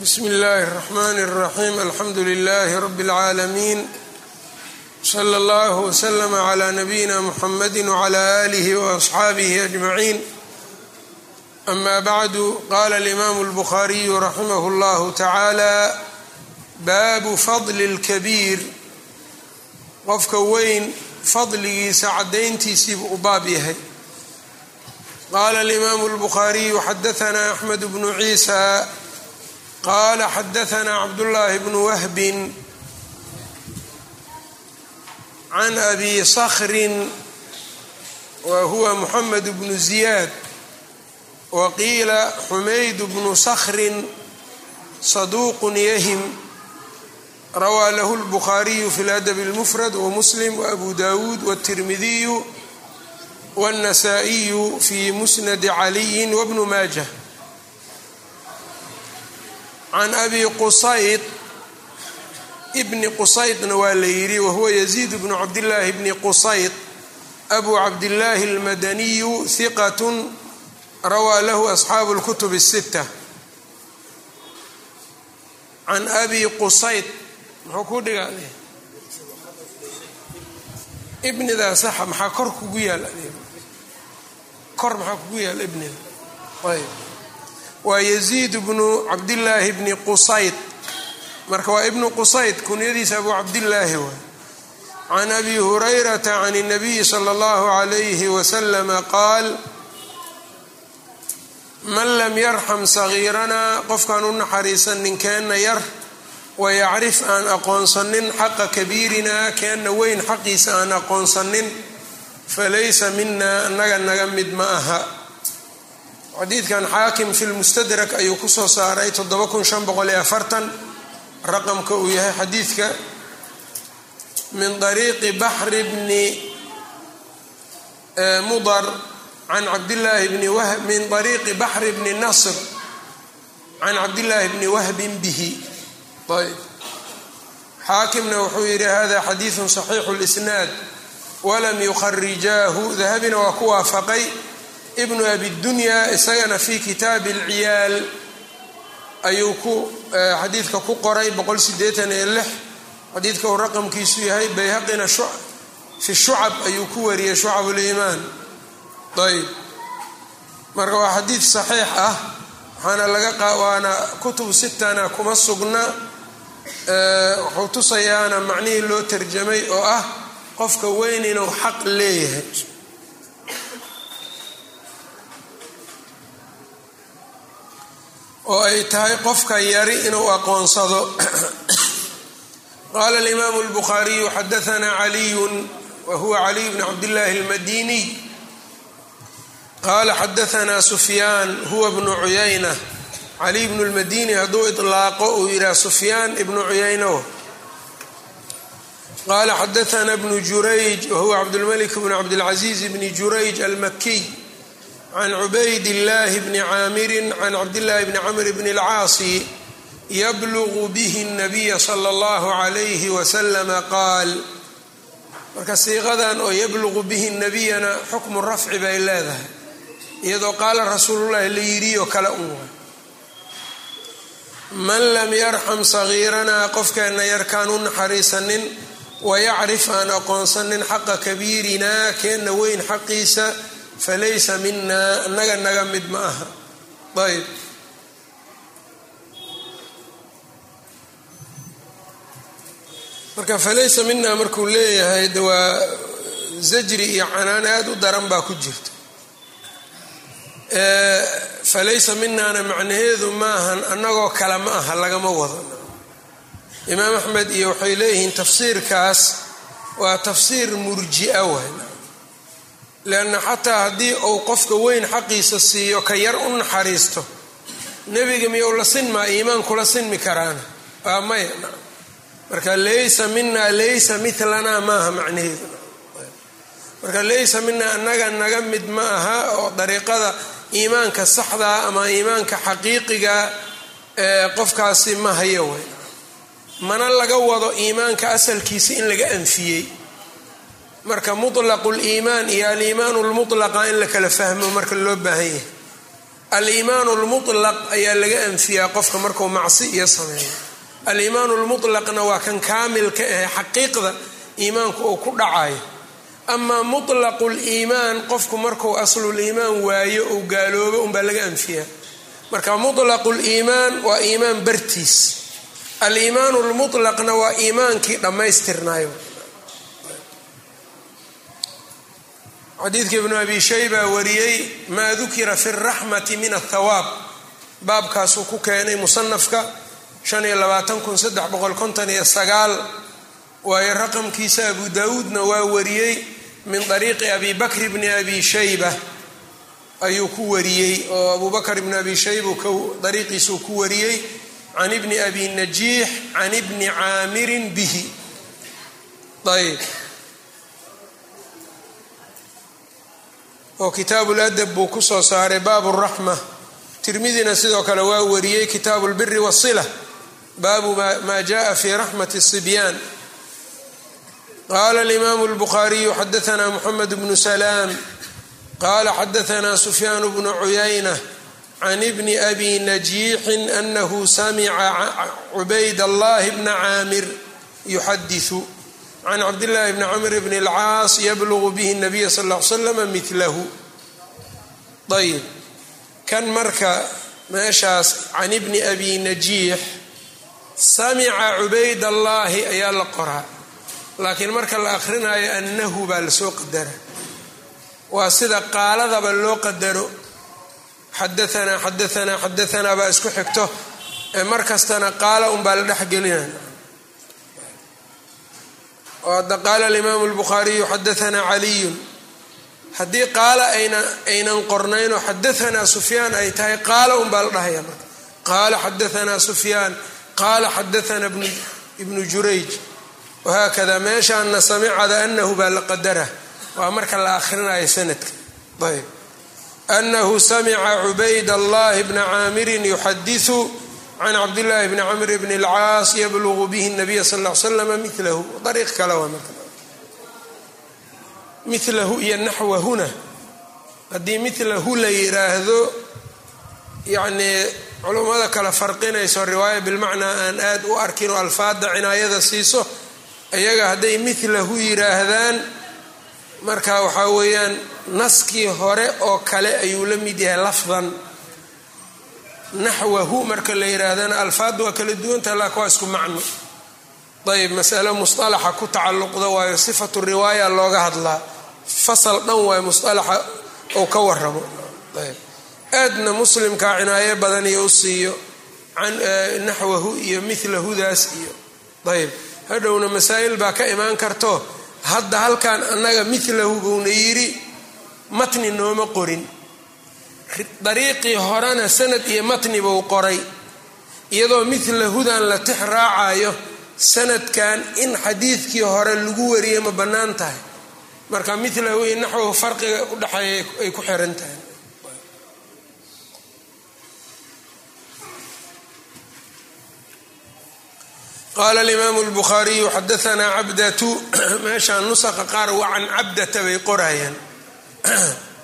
bsmi اllahi الرحmn الرaxيm alxamdu لlh rb العaalمين slى اllه وslm عlى نbyina mxamd وعlى آlih وأصxaabih أجمعين أma bعd qala الإmam الbخariي raximh اllah taعalى baabu fadl الكبيir qofka weyn fadligiisa cadayntiisiibuu u baab yahay qala الإmam الbخariي xadaثna أxmed بن عيسى qala xadaثna cabdالlahi bn whbi can abi skrin wa huwa mxamed bnu زiyaad waqiila xumayd bnu skrin صaduq yahim rawaa lahu الbخariyu fi اladb الmfrad wmuslim وabu dawuud wالtirmidiyu wالnasaئiyu fi musnad caliyi wbnu maajة can abi qusayd bni qusaydna waa la yidhi wahuwa yaziid bnu cabdillaahi bni qusayd abu cabdillaahi almadaniyu hiqat rawaa lahu asxaabu اlkutub الsita can abi qusayd muxuu ku dhigaaday ibnidaa saxa maxaa kor kugu yaal kor maxaa kugu yaal ibnida ayb waa yaziid bnu cabdillaahi bni qusayd. Marka waa ibnu qusayd kunyadiisa abu cabdillaahi waay can abi hurayrata can اnabiyi sala اllahu alayhi wasalama qaal man lam yarxam sagiiranaa qofkaan u naxariisan ninkeenna yar wayacrif aan aqoonsanin xaqa kabiirina keenna weyn xaqiisa aan aqoonsanin falaysa mina annaga naga mid ma aha xadiidkan xaakim fi lmustadrak ayuu ku soo saaray raqamka uu yahay xadiidka. Min ariiqi baxri bni mudar can cabdillaahi bni min ariiqi baxri bni nasr can cabdillaahi bni wahbin bihi. Ayb. Xaakimna wuxuu yidhi hada xadiidu صaxiixu اlisnaad walam yukharijaahu dahabina waa ku waafaqay ibnu abidunya isagana fi kitaabi اlciyaal ayuu ku xadiidka ku qoray boqol sideetan iyo lix. Xadiidka uu raqamkiisu yahay bayhaqina fi shucab ayuu ku wariyey shucab ulimaan ayb marka waa xadiid saxiix ah waxaana laga waana kutub sitana kuma sugna. Wuxuu tusayaana macnihii loo tarjamay oo ah qofka weyn inuu xaq leeyahay oo ay tahay qofka yari inuu aqoonsado. Qaala alimaamu اlbukhaariyu xadaanaa caliyun wa huwa caliy bn cabdillaahi اlmadiniy qaala xadaanaa sufyaan huwa bnu cuyayna caliy bnu lmadini hadduu ilaaqo uu yidhaah sufyaan ibnu cuyaynow qaala xadaanaa bnu jurayj wahuwa cabdulmalik bnu cabdilcaziiz bni jurayj almakiy can cubayd illaahi bni caamirin can cabdillaahi bni camr bni alcaasi yablugu bihi اnabiya sala allahu calayhi wasalama qaal marka siiqadan oo yabluqu bihi nabiyana xukmu rafci bay leedahay iyadoo qaala rasuulullahi la yidhiyo kale un man lam yarxam sagiiranaa qofkeenna yarkaan u naxariisanin wayacrif aan aqoonsanin xaqa kabiirinaa keenna weyn xaqiisa falaysa minaa naga naga mid ma aha ayb marka falaysa minaa markuu leeyahay de waa zajri iyo canaan aada u daran baa ku jirta falaysa minaana macnaheedu maahan annagoo kale ma aha lagama wado imaam axmed iyo waxay leeyihiin tafsiirkaas waa tafsiir murjia waay leanna xataa haddii uu qofka weyn xaqiisa siiyo ka yar u naxariisto nebiga miyou la sinmaa iimaankula sinmi karaana waa maya marka laysa minaa laysa milanaa maaha macnaheedu marka laysa minaa annaga naga mid ma aha oo dariiqada iimaanka saxdaa ama iimaanka xaqiiqiga ee qofkaasi ma hayo wey mana laga wado iimaanka asalkiisa in laga anfiyey marka mutlaqu liimaan iyo aliimaanu lmutlaqa in la kala fahmo marka loo baahan yahay. Aliimaanu lmutlaq ayaa laga anfiyaa qofka markuu macsi iyo sameeyo. Aliimaanu lmutlaqna waa kan kaamilka ahe xaqiiqda iimaanku uu ku dhacayo. Amaa mutlaqu liimaan qofku markuu asluliimaan waayo ou gaaloobo unbaa laga anfiyaa. Marka mutlaqu liimaan waa iimaan bartiis. Aliimaanu lmutlaqna waa iimaankii dhammaystirnayo xadiidka ibnu abi shayba wariyey maa dukira fi raxmati min athawaab baabkaasuu ku keenay musanafka waayo raqamkiisa abu daawuudna waa wariyey min ariiqi abi bakr bni abi shayba. Ayuu ku wariyey oo abu bakr ibni abi shayba dariiqiisuu ku wariyey can ibni abi najiix can ibni caamirin bihi. Ayb oo kitaabuladab buu ku soo saaray baabu raxma. Tirmidina sidoo kale waa wariyey kitaabu lbiri wasila baabu ma jaءa fi raxmati sibyaan qala alimaamu اlbukhariyu xadaana muxamed bnu salaam. Qala xadaana sufyaan bnu cuyayna can bni abi najiixin anahu samica cubayd allahi bna caamir yuxadiu can cabdillaahi bni cumr bni اlcaas yablugu bihi nabiya sal l slama milahu ayb kan marka meeshaas can ibni abi najiix samica cubaydallaahi ayaa la qoraa laakiin marka la akhrinayo annahu baa la soo qadara waa sida qaaladaba loo qadaro xadaanaa xadaanaa xadaanaa baa isku xigto ee mar kastana qaala unbaa la dhex gelinaya hadda qaala alimaamu lbukhaariyu xadaanaa caliyun haddii qaala aynan qornaynoo xadaanaa sufyaan ay tahay qaala unbaa la dhahaya marka qaala xadaanaa sufyaan qaala xadaanaa ibnu jurayj wahaakada meeshaana samicada anahu baa la qadara waa marka la akhrinayo sanadka ayb anahu samica cubayd allahi bna caamirin yuxadiثu can cabdillaahi bni camr bni اlcaas yablugu bihi nabiya sal l slama milahu ariiq kale waa marka milahu iyo naxwahuna haddii milahu la yiraahdo yacnii culummada kale farqinayso riwaaya bilmacnaa aan aad u arkin oo alfaada cinaayada siiso iyaga hadday milahu yiraahdaan marka waxaa weeyaan naskii hore oo kale ayuu la mid yahay lafdan naxwahu marka la yiraahdana alfaadda waa kala duwanta laakin waa isku macno. Ayb masalo musalaxa ku tacalluqda waayo sifatu riwaaya looga hadlaa fasal dhan waayo musalaxa ou ka waramo ayb aadna muslimkaa cinaayo badan iyo u siiyo naxwahu iyo milahudaas iyo. Ayb hadhowna masaa'il baa ka imaan karto. Hadda halkan annaga milahu buuna yidhi matni nooma qorin dariiqii horena sanad iyo matni buu qoray iyadoo milahudan la tix raacayo sanadkan in xadiidkii hore lagu wariyay ma bannaan tahay. Marka milahu iyo naxwahu farqiga udhexeeya ay ku xiran tahay. Qaala alimaamu lbukhaariyu xadaanaa cabdatu meeshaan nusaqa qaar waa can cabdata bay qorayaan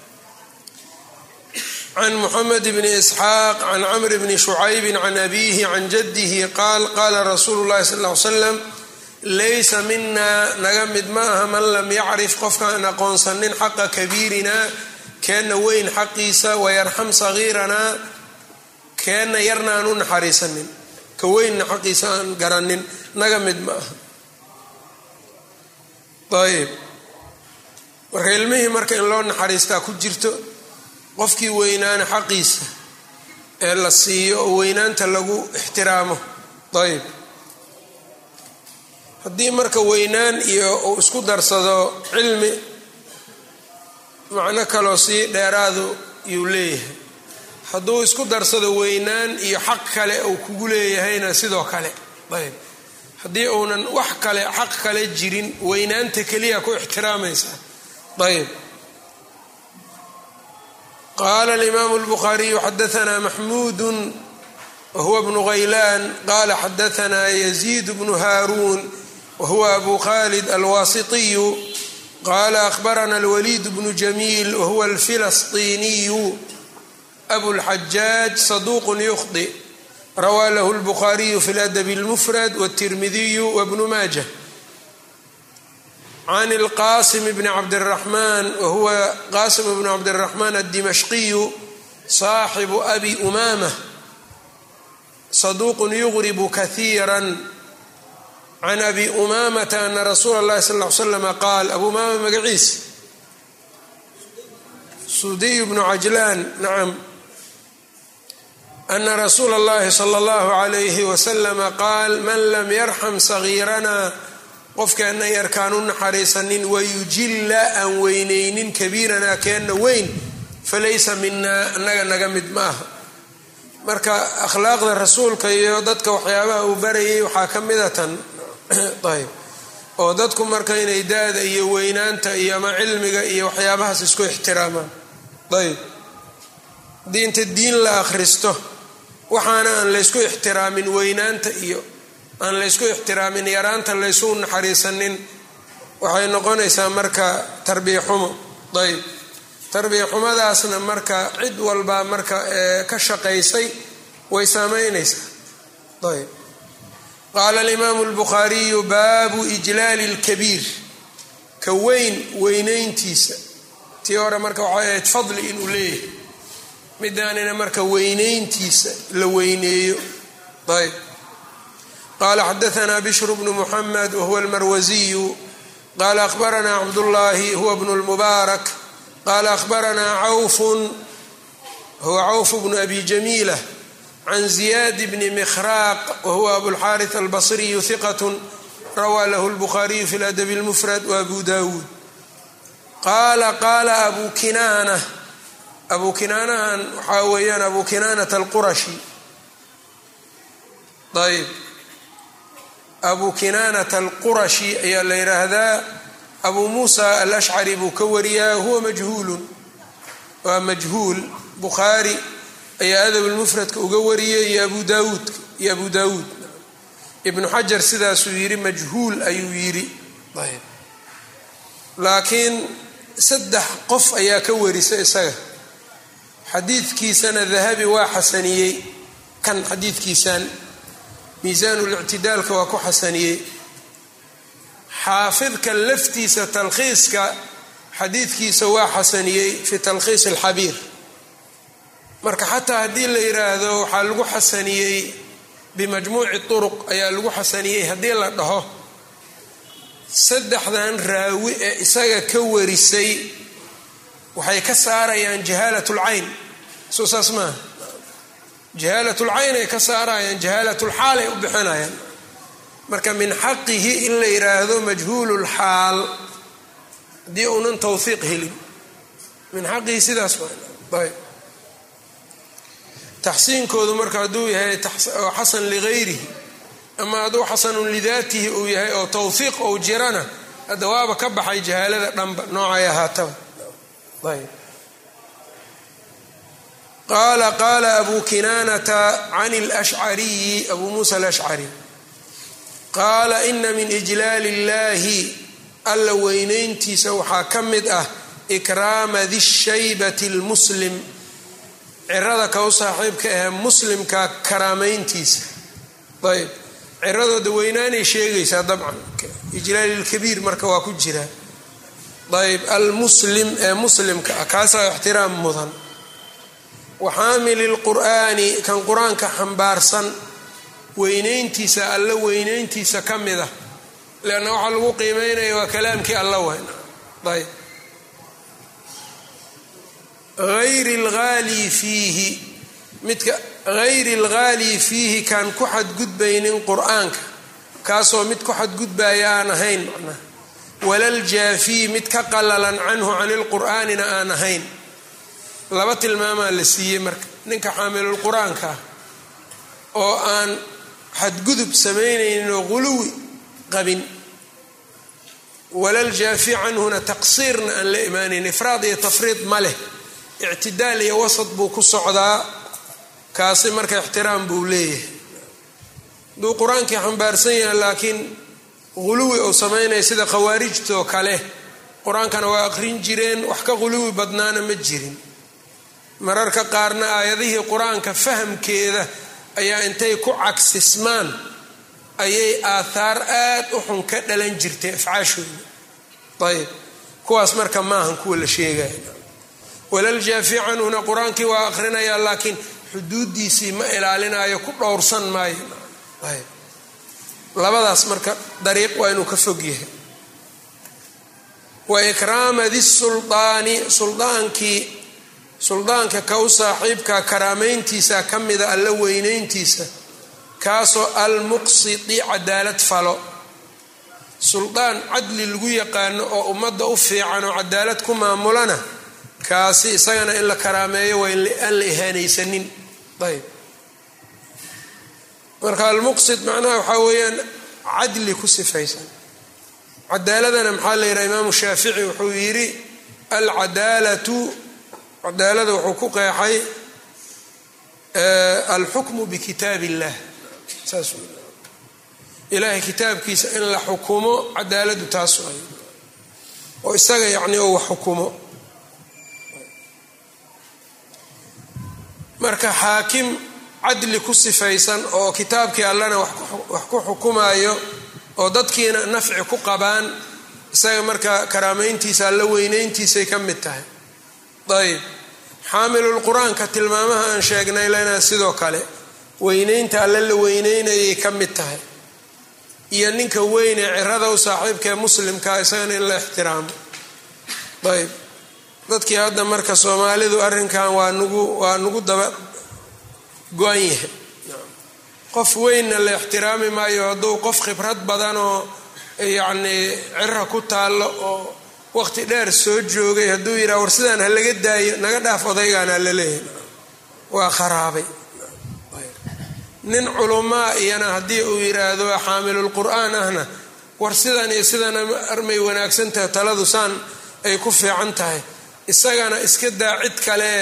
can muxamed bni isxaaq can camr bni shucaybi can abiihi can jaddihi qaal qaala rasuulu llahi sal ly slam laysa minaa naga mid ma aha man lam yacrif qofkaan aqoonsanin xaqa kabiirina keenna weyn xaqiisa wayarxam sagiiranaa keenna yarna aan u naxariisanin ka weynna xaqiisa aan garanin naga mid ma aha ayb marka ilmihii marka in loo naxariistaa ku jirto qofkii weynaana xaqiisa ee la siiyo oo weynaanta lagu ixtiraamo. Ayb haddii marka weynaan iyo uu isku darsado cilmi macno kaloo sii dheeraadu yuu leeyahay. Hadduu isku darsado weynaan iyo xaq kale uu kugu leeyahayna sidoo kale. Ayb haddii uunan wax kale xaq kale jirin weynaanta keliya ku ixtiraamaysaa ayb qaala alimaamu lbukhaariyu xadaanaa maxmuudu wahuwa bnu haylaan qaala xadaanaa yaziid bnu haaruun wahuwa abu khalid alwaasitiyu qaala ahbarana alwaliid bnu jamiil wahuwa alfilasطiniyu abulxajaaj saduuqun yukhdi rawaa lahu lbukhaariyu fi ladabi اlmufrad wاtirmidiyu wbnu maaja can اlqasim bni cabdiraxmaan wahuwa qasim bnu cabdiraxmaan addimashqiyu saaxibu abi umama saduuqun yuqribu kahiira can abi umamata ana rasuula اllahi sal ll slam qaal abu umama magaciisa sudiy bnu cajlaan nacam ana rasuula اllahi salى اllahu عalayhi waslama qaal man lam yarxam sagiirana qofkeenna yarkaan u naxariisanin wayujilla aan weyneynin kabiiranaa keenna weyn falaysa minaa annaga naga mid maaha. Marka akhlaaqda rasuulka iyo dadka waxyaabaha uu barayay waxaa ka mida tan ayb oo dadku marka inay da-da iyo weynaanta iyo ama cilmiga iyo waxyaabahaas isku ixtiraamaan. Ayb. Haddii inta diin la akhristo waxaana aan laysku ixtiraamin weynaanta iyo aan laysku ixtiraamin yaraanta laysu naxariisanin waxay noqonaysaa marka tarbiya xumo ayb tarbiya xumadaasna marka cid walba marka ka shaqaysay way saameynaysaa. Ayb qaala alimaamu lbukhaariyu baabu ijlaali lkabiir ka weyn weyneyntiisa tii hore marka waxay ahayd fadli inuu leeyahay. Midaanina marka weyneyntiisa la weyneeyo. Ayb qala xadaanaa bishru bnu muxamed wahuwa almarwasiyu qala ahbaranaa cabdullaahi huwa bnu lmubaarak qala ahbaranaa cawfun huwa cawfu bnu abi jamiila can ziyad bni mikhraaq wahuwa abulxaariث albasriyu hiqat rawaa lahu lbukhariyu fi ladabi اlmufrad waabu dawuud qaala qaala abu kinaana abu kinaanahan waxaa weeyaan abu kinaanata alqurashi ayb abu kinaanata alqurashi ayaa la yidhaahdaa abu muusa alashcari buu ka wariyaa huwa majhuulun. Waa majhuul bukhaari ayaa adab lmufradka uga wariyay iyo abu daawuud iyo abu daawuud ibnu xajar sidaasuu yidhi majhuul ayuu yidhi ayb laakiin saddex qof ayaa ka warisa isaga. Xadiidkiisana dahabi waa xasaniyey kan xadiidkiisan miisaanlictidaalka waa ku xasaniyey. Xaafidka laftiisa talkhiiska xadiidkiisa waa xasaniyey fi talkhiis alxabiir. Marka xataa haddii la yidhaahdo waxaa lagu xasaniyey bimajmuuci turuq ayaa lagu xasaniyey haddii la dhaho. Saddexdan raawi ee isaga ka warisay waxay ka saarayaan jahaalat lcayn soo saas maaha jahaalat lcayn ay ka saarayaan jahaalat lxaal ay u bixinayaan. Marka min xaqihi in la yidhaahdo majhuul lxaal haddii uunan tawhiiq helin. Min xaqihi sidaas taxsiinkoodu marka hadduu yahay xasan ligayrihi ama hadduu xasanun lidaatihi uu yahay oo tawhiiq ou jirana hadda waaba ka baxay jahaalada dhanba noocay ahaataba. Ayb qaala qaala abu kinaanata can اlashcariyi abu muusa alashcari qaala ina min ijlaali اllahi alla weyneyntiisa waxaa ka mid ah ikraama di shaybati اlmuslim cirada ka u saaxiibka ahee muslimka karaameyntiisa ayb ciradooda weynaanay sheegaysaa dabcan ijlaali lkabiir marka waa ku jira ayb almuslim ee muslimka ah kaasaa ixtiraam mudan waxaamili lqur'aani kan qur'aanka xambaarsan weyneyntiisa alla weyneyntiisa ka mid ah leanna waxaa lagu qiimeynaya waa kalaamkii alla weyn ayb ayri lhaali fiihi midka hayri lghaali fiihi kaan ku xadgudbaynin qur'aanka kaasoo mid ku xadgudbaya aan ahayn macnaha walaljaafiy mid ka qalalan canhu cani lqur'aanina aan ahayn laba tilmaamaa la siiyey marka. Ninka xaamilul qur'aanka ah oo aan xadgudub samaynaynin oo quluwi qabin walaljaafi canhuna taqsiirna aan la imaanayn ifraad iyo tafriid ma leh. Ictidaal iyo wasad buu ku socdaa kaasi marka ixtiraam buu leeyahay. Hadduu qur'aankii xambaarsan yahay laakiin quluwi uu samaynaya sida khawaarijtoo kale qur'aankana waa aqrin jireen wax ka quluwi badnaana ma jirin mararka qaarna aayadihii qur'aanka fahamkeeda ayaa intay ku cagsismaan ayay aathaar aad u xun ka dhalan jirtay afcaashooda. Ayb kuwaas marka maahan kuwa la sheegaya walaljaafi canhuna qur'aankii waa akhrinayaa laakiin xuduudiisii ma ilaalinayo ku dhowrsan maayo. Ayb labadaas marka dariiq waa inuu ka fog yahay. Wa ikraama di suldaani suldaanka ka u saaxiibka karaamayntiisa ka mida alla weynayntiisa kaasoo almuqsidi cadaalad falo. Suldaan cadli lagu yaqaano oo ummadda u fiican oo cadaalad ku maamulana kaasi isagana in la karaameeyo waa aan la ihaanaysanin. Ayb. Marka almuqsid macnaha waxaa weeyaan cadli ku sifaysan. Cadaaladana maxaa la yidhaha imaamu shaafici wuxuu yidhi alcadaalatu cadaalada wuxuu ku qeexay alxukmu bikitaab illah saas ilaahay kitaabkiisa in la xukumo cadaaladu taasu ay oo isaga yacni oo wax xukumo. Marka xaakim cadli ku sifaysan oo kitaabkii allana wax ku xukumayo oo dadkiina nafci ku qabaan isaga marka karaameyntiisa alla weyneyntiisay ka mid tahay ayb. Xaamilul qur'aanka tilmaamaha aan sheegnay lena sidoo kale weyneynta alle la weyneynayay ka mid tahay. Iyo ninka weyne cirada u saaxiibkaee muslimkaa isagana in la ixtiraamo. Ayb. Dadkii hadda marka soomaalidu arrinkan waa nugu waa nugu daba go-an yahay. Qof weynna la ixtiraami maayo hadduu qof khibrad badan oo yacnii cira ku taallo oo waqti dheer soo joogay hadduu yidhaha war sidaan ha laga daayo naga dhaaf odaygaana la leeyahay waa kharaabay. Nin culumaa iyana haddii uu yidhaahdo xaamilulqur'aan ahna war sidan iyo sidan armay wanaagsantahay taladu saan ay ku fiican tahay. Isagana iska daa cid kale.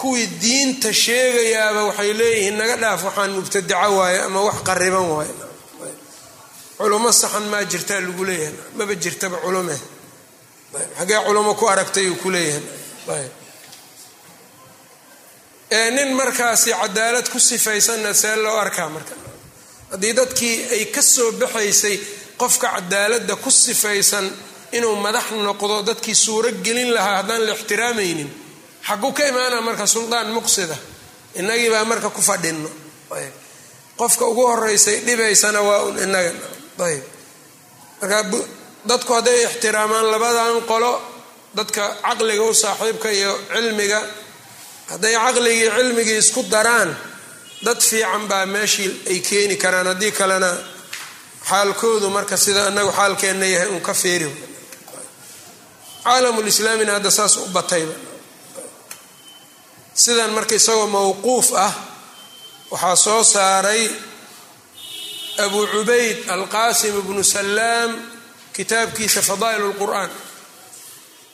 Kuwii diinta sheegayaaba waxay leeyihiin naga dhaaf waxaan mubtadaco waaye ama wax qariban waaye. Culumo saxan maa jirtaa lagu leeyahay? Maba jirtaba culume xagee culumo ku aragtay uu ku leeyahay. Nin markaasi cadaalad ku sifaysanna see loo arkaa marka. Haddii dadkii ay ka soo baxaysay qofka cadaaladda ku sifaysan inuu madax noqdo dadkii suuro gelin lahaa haddaan la ixtiraamaynin xaguu ka imaana marka suldaan muqsida. Inagii baa marka ku fadhinno. Qofka ugu horeysay dhibaysana waa un inaga ayb. Marka dadku hadday ixtiraamaan labadan qolo dadka caqliga u saaxiibka iyo cilmiga hadday caqligii cilmigii isku daraan dad fiican baa meeshii ay keeni karaan. Haddii kalena xaalkoodu marka sida inagu xaalkeenna yahay uun ka feeri caalamulislaamina hadda saas u batayba sidan marka isagoo mawquuf ah waxaa soo saaray abu cubayd alqaasim ibnu salaam kitaabkiisa fadaa'il lqur'aan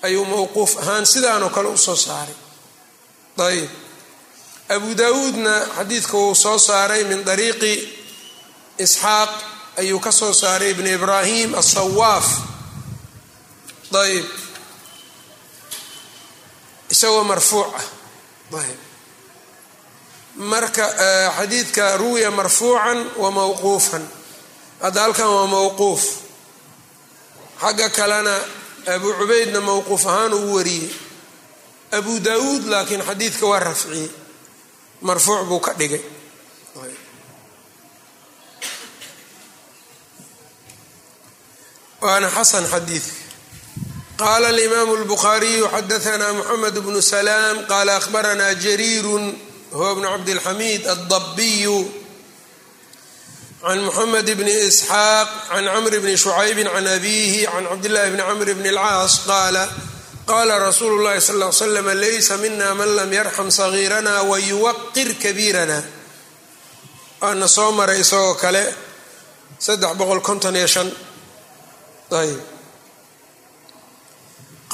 ayuu mawquuf ahaan sidaanoo kale u soo saaray. Ayb abu daawuudna xadiidka wuu soo saaray min dariiqi isxaaq ayuu ka soo saaray ibn ibraahim asawaaf ayb isagoo marfuuc ah. Ayb marka xadiidka ruwiya marfuucan wa mawquufan. Hadda halkan waa mawquuf xagga kalena abu cubaydna mawquuf ahaan uu wariyey. Abu daawuud laakiin xadiidka waa rafciyey marfuuc buu ka dhigay. Waana xasan xadiidka qaala alimaamu اlbukhaariyu xadaana moxamed bnu salaam qaala akhbarana jariiru huwa bnu cabdilxamiid addabiyu can moxamed bni isxaaq can camr bni shucaybi can abiihi can cabdillahi bni camr bni اlcaas qaala qaala rasuulu llahi sal l slam laysa mina man lam yarxam sagiirana wayuwaqir kabiirana waana soo maray isagoo kale saddex boqol konton iyo shan ayb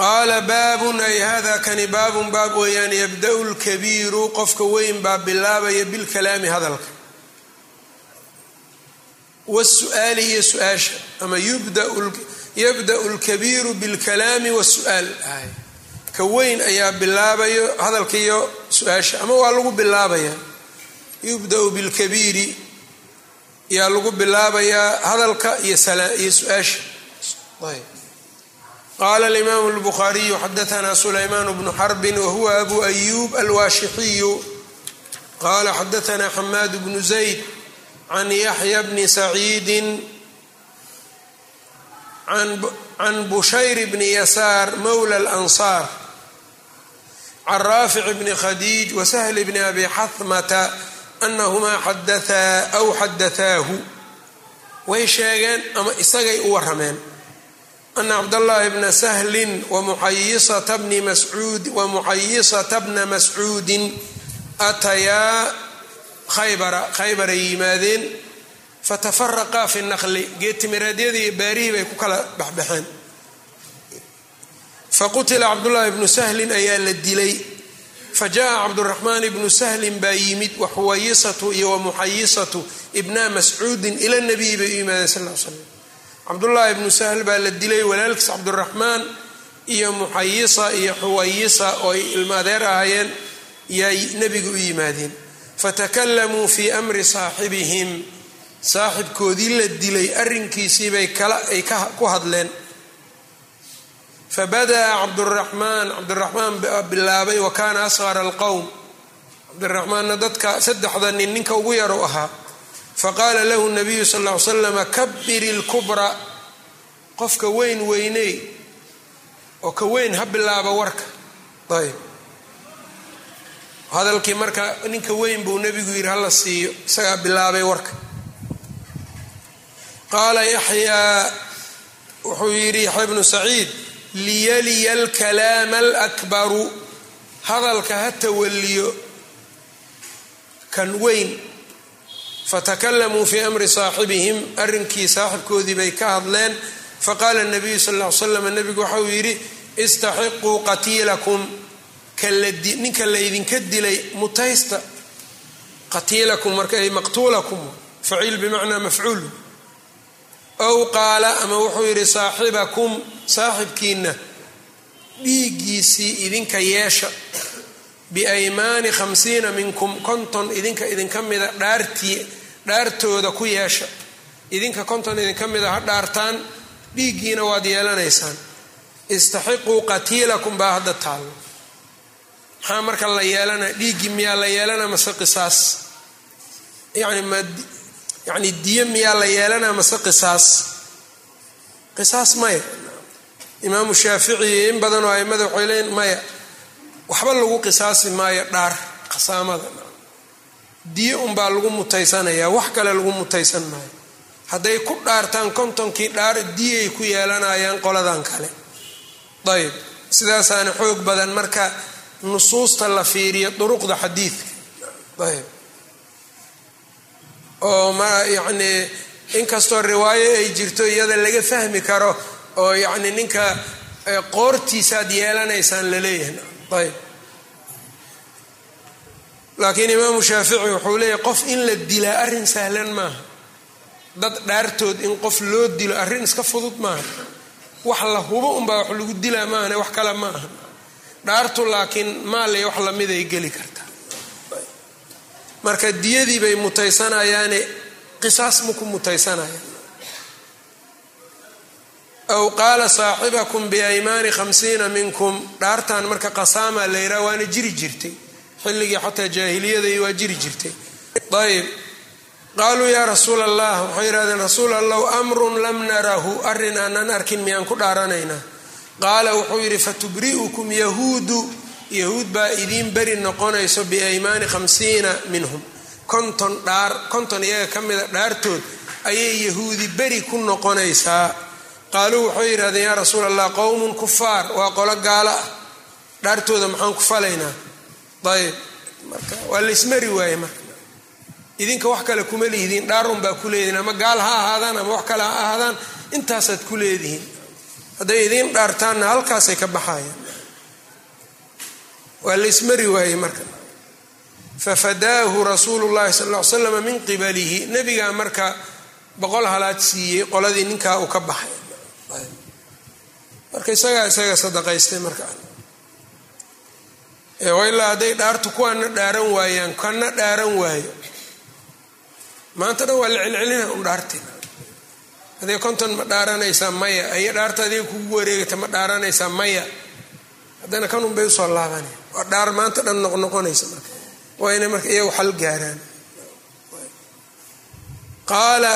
qaala baabun ay hada kani baabun baab weeyaan yabda-u lkabiiru qofka weyn baa bilaabaya bilkalaami hadalka wasu'aali iyo su'aasha ama yabda-u lkabiiru bilkalaami wasu'aal ka weyn ayaa bilaabayo hadalka iyo su'aasha ama waa lagu bilaabayaa yubda-u bilkabiiri yaa lagu bilaabayaa hadalka iyo su'aasha qaala alimaamu اlbukhaariyu xadaanaa sulaymaan bnu xarbin wahuwa abu ayub alwaashixiyu qala xadaanaa xamaad bnu zayd can yaxya bni saciidi can bushayr bni yasaar mowla alansaar can raafic bni khadiij wasahl bni abi xahmata anahumaa xadaaa aw xadaaahu way sheegeen ama isagay u warameen ana cabdاllahi bna sahlin wamuxayisata bni mascuud wamuxayisata bna mascuudin atayaa khaybara khaybaray yimaadeen fatafaraqaa fi naqli geedtimireedyadii iyo baarihii bay ku kala baxbaxeen. Faqutila cabdullaahi bnu sahlin ayaa la dilay. Fajaءa cabduraxmaan ibnu sahlin baa yimid waxuwayisatu iyo wamuxayisatu ibna mascuudin ila nabiyi bay u yimaadeen sal l slam cabdullaahi ibnu sahl baa la dilay walaalkiis cabduraxmaan iyo muxayisa iyo xuwayisa oo ay ilmaadeer ahaayeen yay nebiga u yimaadeen fatakalamuu fii amri saaxibihim saaxibkoodii la dilay arrinkiisiibay ay ku hadleen fabada'a cabduraxmaan cabdiraxmaan bilaabay wa kaana asqara alqowm cabdiraxmaanna dadka saddexda nin ninka ugu yaru ahaa faqaala lahu nabiyu sal ly slama kabir ilkubra qofka weyn weyney oo ka weyn ha bilaaba warka ayb hadalkii marka ninka weyn buu nebigu yidhi hala siiyo isagaa bilaabay warka. Qaala yaxyaa wuxuu yidhi yaxya bnu saciid liyaliya alkalaama alakbaru hadalka ha tawaliyo kan weyn. Fatakalamuu fii amri saaxibihim arrinkii saaxibkoodii bay ka hadleen. Faqaala nabiyu sal ll ly slam nebigu waxauu yidhi istaxiquu qatiilakum ninka laydinka dilay mutaysta qatiilakum marka maqtuulakum faciil bimacnaa mafcuul. Ow qaala ama wuxuu yidhi saaxibakum saaxibkiina dhiiggiisii idinka yeesha biaymaani khamsiina minkum konton idinka idinka mida dhaartii dhaartooda ku yeesha idinka konton idinka mida ha dhaartaan dhiiggiina waad yeelanaysaan. Istaxiquu qatiilakum baa hadda taallo maxaa marka la yeelana dhiiggii miyaa la yeelana mase qisaas? Yani ma yani diyo miyaa la yeelana mase qisaas? Qisaas maya imaamu shaafici in badanoo aimada waxay leeyiin maya waxba lagu qisaasi maayo dhaar qasaamada. Diyo unbaa lagu mutaysanayaa wax kale lagu mutaysan maayo hadday ku dhaartaan kontonkii dhaar diyay ku yeelanayaan qoladan kale. Ayb sidaasaana xoog badan marka nusuusta la fiiriyo duruqda xadiidka ayb. Oo ma yacnii inkastoo riwaayo ay jirto iyada laga fahmi karo oo yacni ninka qoortiisaad yeelanaysaan la leeyahay. Ayb. Laakiin imaamu shaafici wuxuu leeyahay qof in la dilaa arrin sahlan maaha. Dad dhaartood in qof loo dilo arrin iska fudud maaha. Wax la hubo unbaa wax lagu dilaa maahane wax kale ma aha dhaartu laakiin maaliy wax lamiday geli kartaa marka diyadii bay mutaysanayaane qisaas maku mutaysanayaan aw qaala saaxibakum biaymaani khamsiina minkum dhaartan marka qasaama la yidhaha waana jiri jirtay. Xilligii xataa jaahiliyadai waa jiri jirtay. Ayb qaaluu yaa rasuul allah waxay yidhahdeen rasuul allahu amrun lam narahu. Arrin aanan arkin miyaan ku dhaaranaynaa qaala wuxuu yidhi fatubri'ukum yahuudu. Yahuud baa idiin beri noqonayso biaymaani khamsiina minhum. Konton dhaar konton iyaga ka mida dhaartood ayay yahuudi beri ku noqonaysaa. Qaaluu waxay yidhahdeen yaa rasuul allah qowmun kufaar waa qolo gaalo ah. Dhaartooda maxaan ku falaynaa? Ayb marka waa laysmari waaye marka. Idinka wax kale kuma lihidiin dhaarun baa ku leedihin ama gaal ha ahaadaan ama wax kale ha ahaadaan intaasaad ku leedihiin hadday idiin dhaartaanna halkaasay ka baxayaan waa laysmari waaye marka. Fafadaahu rasuulu llahi sal ll ly slam min qibalihi. Nebigaa marka boqol halaad siiyey qoladii ninkaa uu ka baxay. Marka isagaa isaga sadaqaystay marka. Ilaa hadday dhaartu kuwaana dhaaran waayaan kana dhaaran waayo. Maanta dhan waa la celcelina un dhaartina adee konton ma dhaaranaysaa maya aya dhaarta adiga kugu wareegata ma dhaaranaysaa maya. Haddana kanun bay u soo laabanaya waa dhaar maanta dhan noqnoqonaysa marka. Waa inay marka iyagu xal gaaraan. Qaala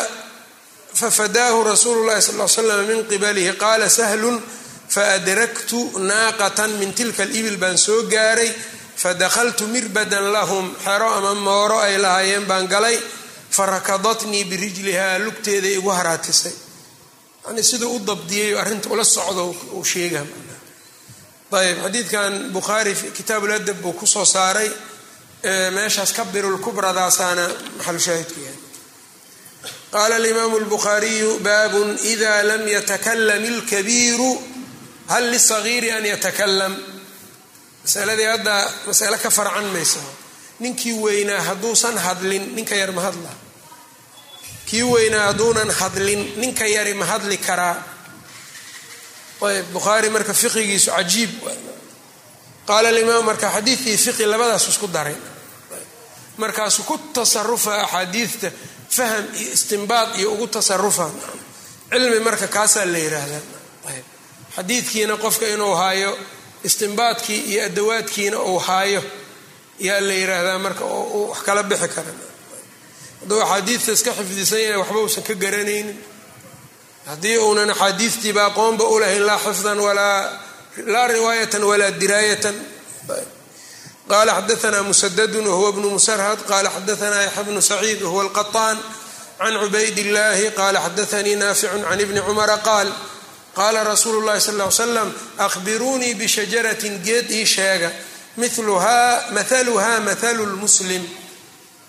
fafadaahu rasuulu llahi sal l slam min qibalihi qaala sahlun faadraktu naaqatan min tilka alibil baan soo gaaray. Fadakaltu mirbadan lahum xero ama mooro ay lahaayeen baan galay farakadatnii birijlihaa lugteeda igu haraatisay. Yani siduu u dabdiyay arrinta ula socdo uu sheega ayb xadiidkan bukhaari kitaabuladab buu ku soo saaray meeshaas kabirulkubradaasana maxalu shaahidku yahay. Qaala alimaamu lbukhaariyu baabun ida lam yatakalam ilkabiiru hal lisagiiri an yatakalam masaladii hadda masale ka farcan maysa ninkii weynaa hadduusan hadlin ninka yar ma hadla kii weynaa hadduunan hadlin ninka yari ma hadli karaa. Bukhaari marka fiqigiisu cajiib qaala alimaam marka xadiidkii fiqi labadaas isku daray. Markaasu ku tasarufa axaadiidta faham iyo istimbaad iyo ugu tasarufa. Cilmi marka kaasaa la yiraahdaa. Ayb xadiidkiina qofka inuu haayo istimbaadkii iyo adawaadkiina uu haayo yaa la yiraahdaa marka uu wax kala bixi kara hadduu axaadiidta iska xifdisan yahay waxba uusan ka garanaynin haddii uunan axaadiidtiiba aqoonba u lahayn laa xifdan laa riwaayatan walaa diraayatan. Qala xadaana musadadun wahuwa bnu musarhad qala xadaana yaxya bnu saciid wahuwa alqaطaan can cubayd illahi qala xadaanii naaficun can ibni cumara qaal qaala rasuulu llahi sal ly slam ahbiruunii bishajaratin geed ii sheega miluhaa mathaluhaa mathalu lmuslim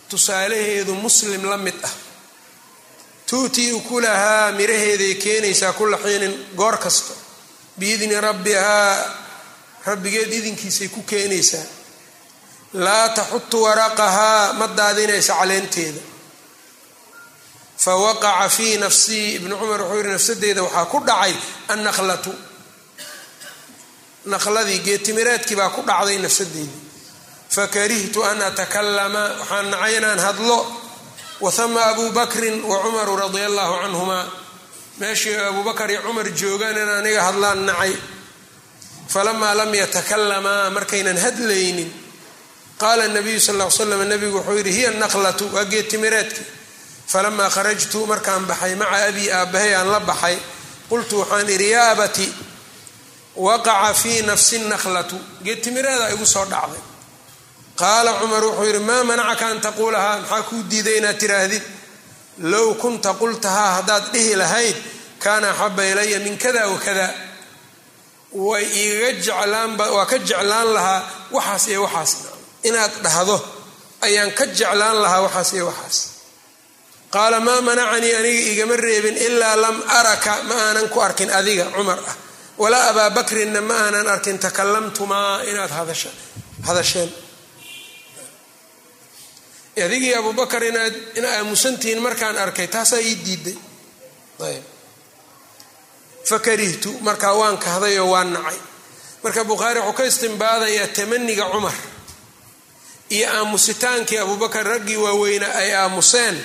tusaalaheedu muslim la mid ah. Tuutii ukulahaa miraheeday keenaysaa kula xiinin goor kasta. Biidni rabbihaa rabbigeed idinkiisay ku keenaysaa laa taxutu waraqahaa ma daadinaysa caleenteeda. Fa waqaca fii nafsii ibnu cumar wuxuu yihi nafsadeeda waxaa ku dhacay annaqlatu naqladii geetimireedkii baa ku dhacday nafsadeedii fakarihtu an atakalama waxaan nacay inaan hadlo wahama abu bakrin wa cumaru radia allahu canhuma meeshii abu bakar iyo cumar joogaan in aniga hadlaan nacay falamaa lam yatakalamaa markaynan hadlaynin qaala nabiyu sal l slam nabigu wuxuu yidhi hiya naqlatu waa geetimireedki falamaa kharajtu markaan baxay maca abii aabbahay aan la baxay qultu waxaan idhi yaa abati waqaca fii nafsi naqlatu geetimireeda igu soo dhacday qaala cumar wuxuu yidhi maa manacaka an taquulahaa? Maxaa kuu diiday inaad tiraahdid low kunta qultahaa haddaad dhihi lahayd kaana axaba ilaya min kada wakada way igaga jeclaanba waa ka jeclaan lahaa waxaas iyo waxaas inaad dhahdo ayaan ka jeclaan lahaa waxaas iyo waxaas. Qaala maa manacanii aniga igama reebin ilaa lam araka ma aanan ku arkin adiga cumar ah. Walaa abaa bakrinna ma aanan arkin takalamtumaa inaad hadasheen adigii abubakar inaad ina aamusantihiin markaan arkay taasaa ii diiday. Ayb. Fakarihtu markaa waan kahday oo waan nacay. Marka bukhaari wuxuu ka istimbaadayaa tamaniga cumar iyo aamusitaankii abubakar raggii waaweynaa ay aamuseen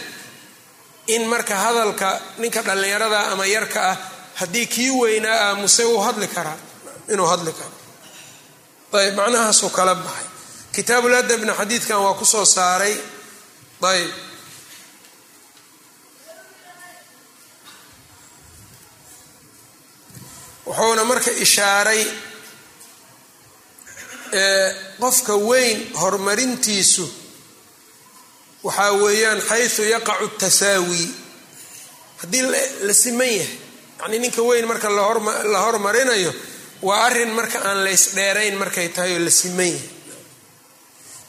in marka hadalka ninka dhallinyarada ama yarka ah haddii kii weynaa aamusay wuu hadli karaa inuu hadli karo ayb macnahaasuu kala baxay. Kitaabuladabna xadiidkan waa ku soo saaray ayb wuxuuna marka ishaaray qofka weyn horumarintiisu waxaa weeyaan xaysu yaqacu tasaawi haddii la siman yahay yacnii ninka weyn marka la hormarinayo waa arrin marka aan laysdheerayn markay tahay oo la siman yahay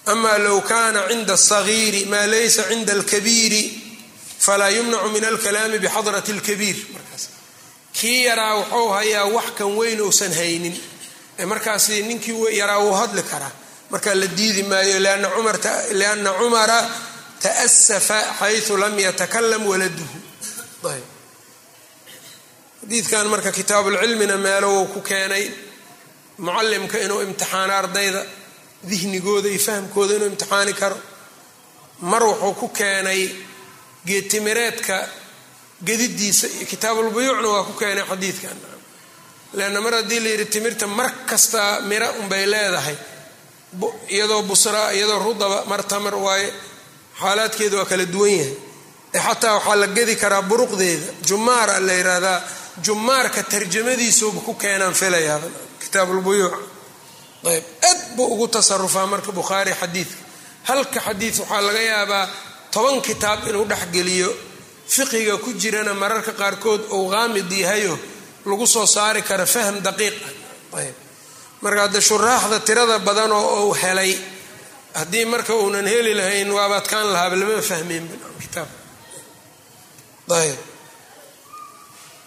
ama low kana cinda asagiiri maa laysa cinda alkabiiri falaa yumnacu min alkalaami bixadrati alkabiir markaas kii yaraa wuxuu hayaa wax kan weyn uusan haynin markaas ninkii yaraa wuu hadli karaa markaa la diidi maayo lianna cumara ta'safa xaysu lam yatakalam waladuhu xadiidkan marka kitaabulcilmina meelo wuu ku keenay mucalimka inuu imtixaano ardayda dihnigooda iyo fahamkooda inuu imtixaani karo. Mar wuxuu ku keenay geetimireedka gedidiisa kitaabulbuyuucna waa ku keenay xadiidkan. Leanna mar haddii la yidhi timirta mar kasta mira unbay leedahay iyadoo busraa iyadoo rudaba mar tamar waaye xaalaadkeeda waa kala duwan yahay. Xataa waxaa la gedi karaa buruqdeeda jumaara la yidhaahdaa jumaarka tarjamadiisuuba ku keenaan filayaaba kitaabulbuyuuc ayb aad buu ugu tasarufaa marka bukhaari xadiidka. Halka xadiid waxaa laga yaabaa toban kitaab inuu dhexgeliyo fiqiga ku jirana mararka qaarkood uu qaamid yahayo lagu soo saari karo fahm daqiiq ah. Ayb marka hadde shuraaxda tirada badan oo uu helay haddii marka uunan heli lahayn waaba adkaan lahaaba lama fahmeyn kitaab. Ayb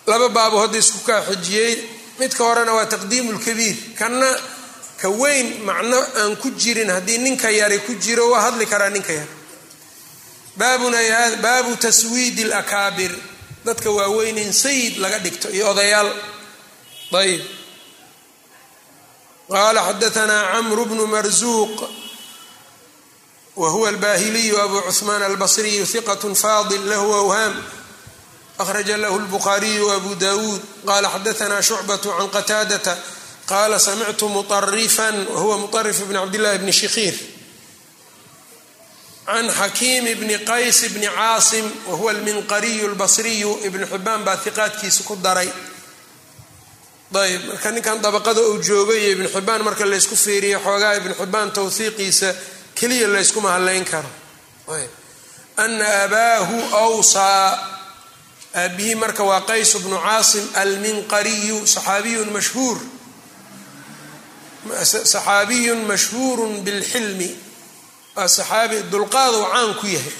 laba baabo hadda isku kaa xijiyey midka horena waa taqdiimu lkabiir kanna ka weyn macno aan ku jirin haddii ninka yari ku jiro waa hadli karaa ninka yar baabu taswiidi lakaabir dadka waaweyn in sayid laga dhigto iyo odayaal. Ayb qaala xadaanaa camru bnu marzuuq wa huwa albahiliyu abu cuثmaan albasriyu hiqat fadil lahu awhaam akhraja lahu lbukhaariyu abu dawuud qala xadaanaa shucbaة can qataadata qala samictu muطarifan wahuwa muطarif bn cabdillahi bni shikhiir can xakiim bni qays bni caasim wahuwa alminqariyu lbasriyu ibnu xibaan baa hiqaadkiisa ku daray ayb marka ninkan dabaqada uu joogay iyo ibnu xibaan marka laysku fiiriyo xoogaa ibnu xibaan towhiiqiisa keliya layskuma hadlayn karo ana abaahu awsaa aabihii marka waa qays bnu caasim alminqariyu saxaabiyun mashhuur saxaabiyun mashhuurun bilxilmi. Waa saxaabi dulqaaduu caan ku yahay.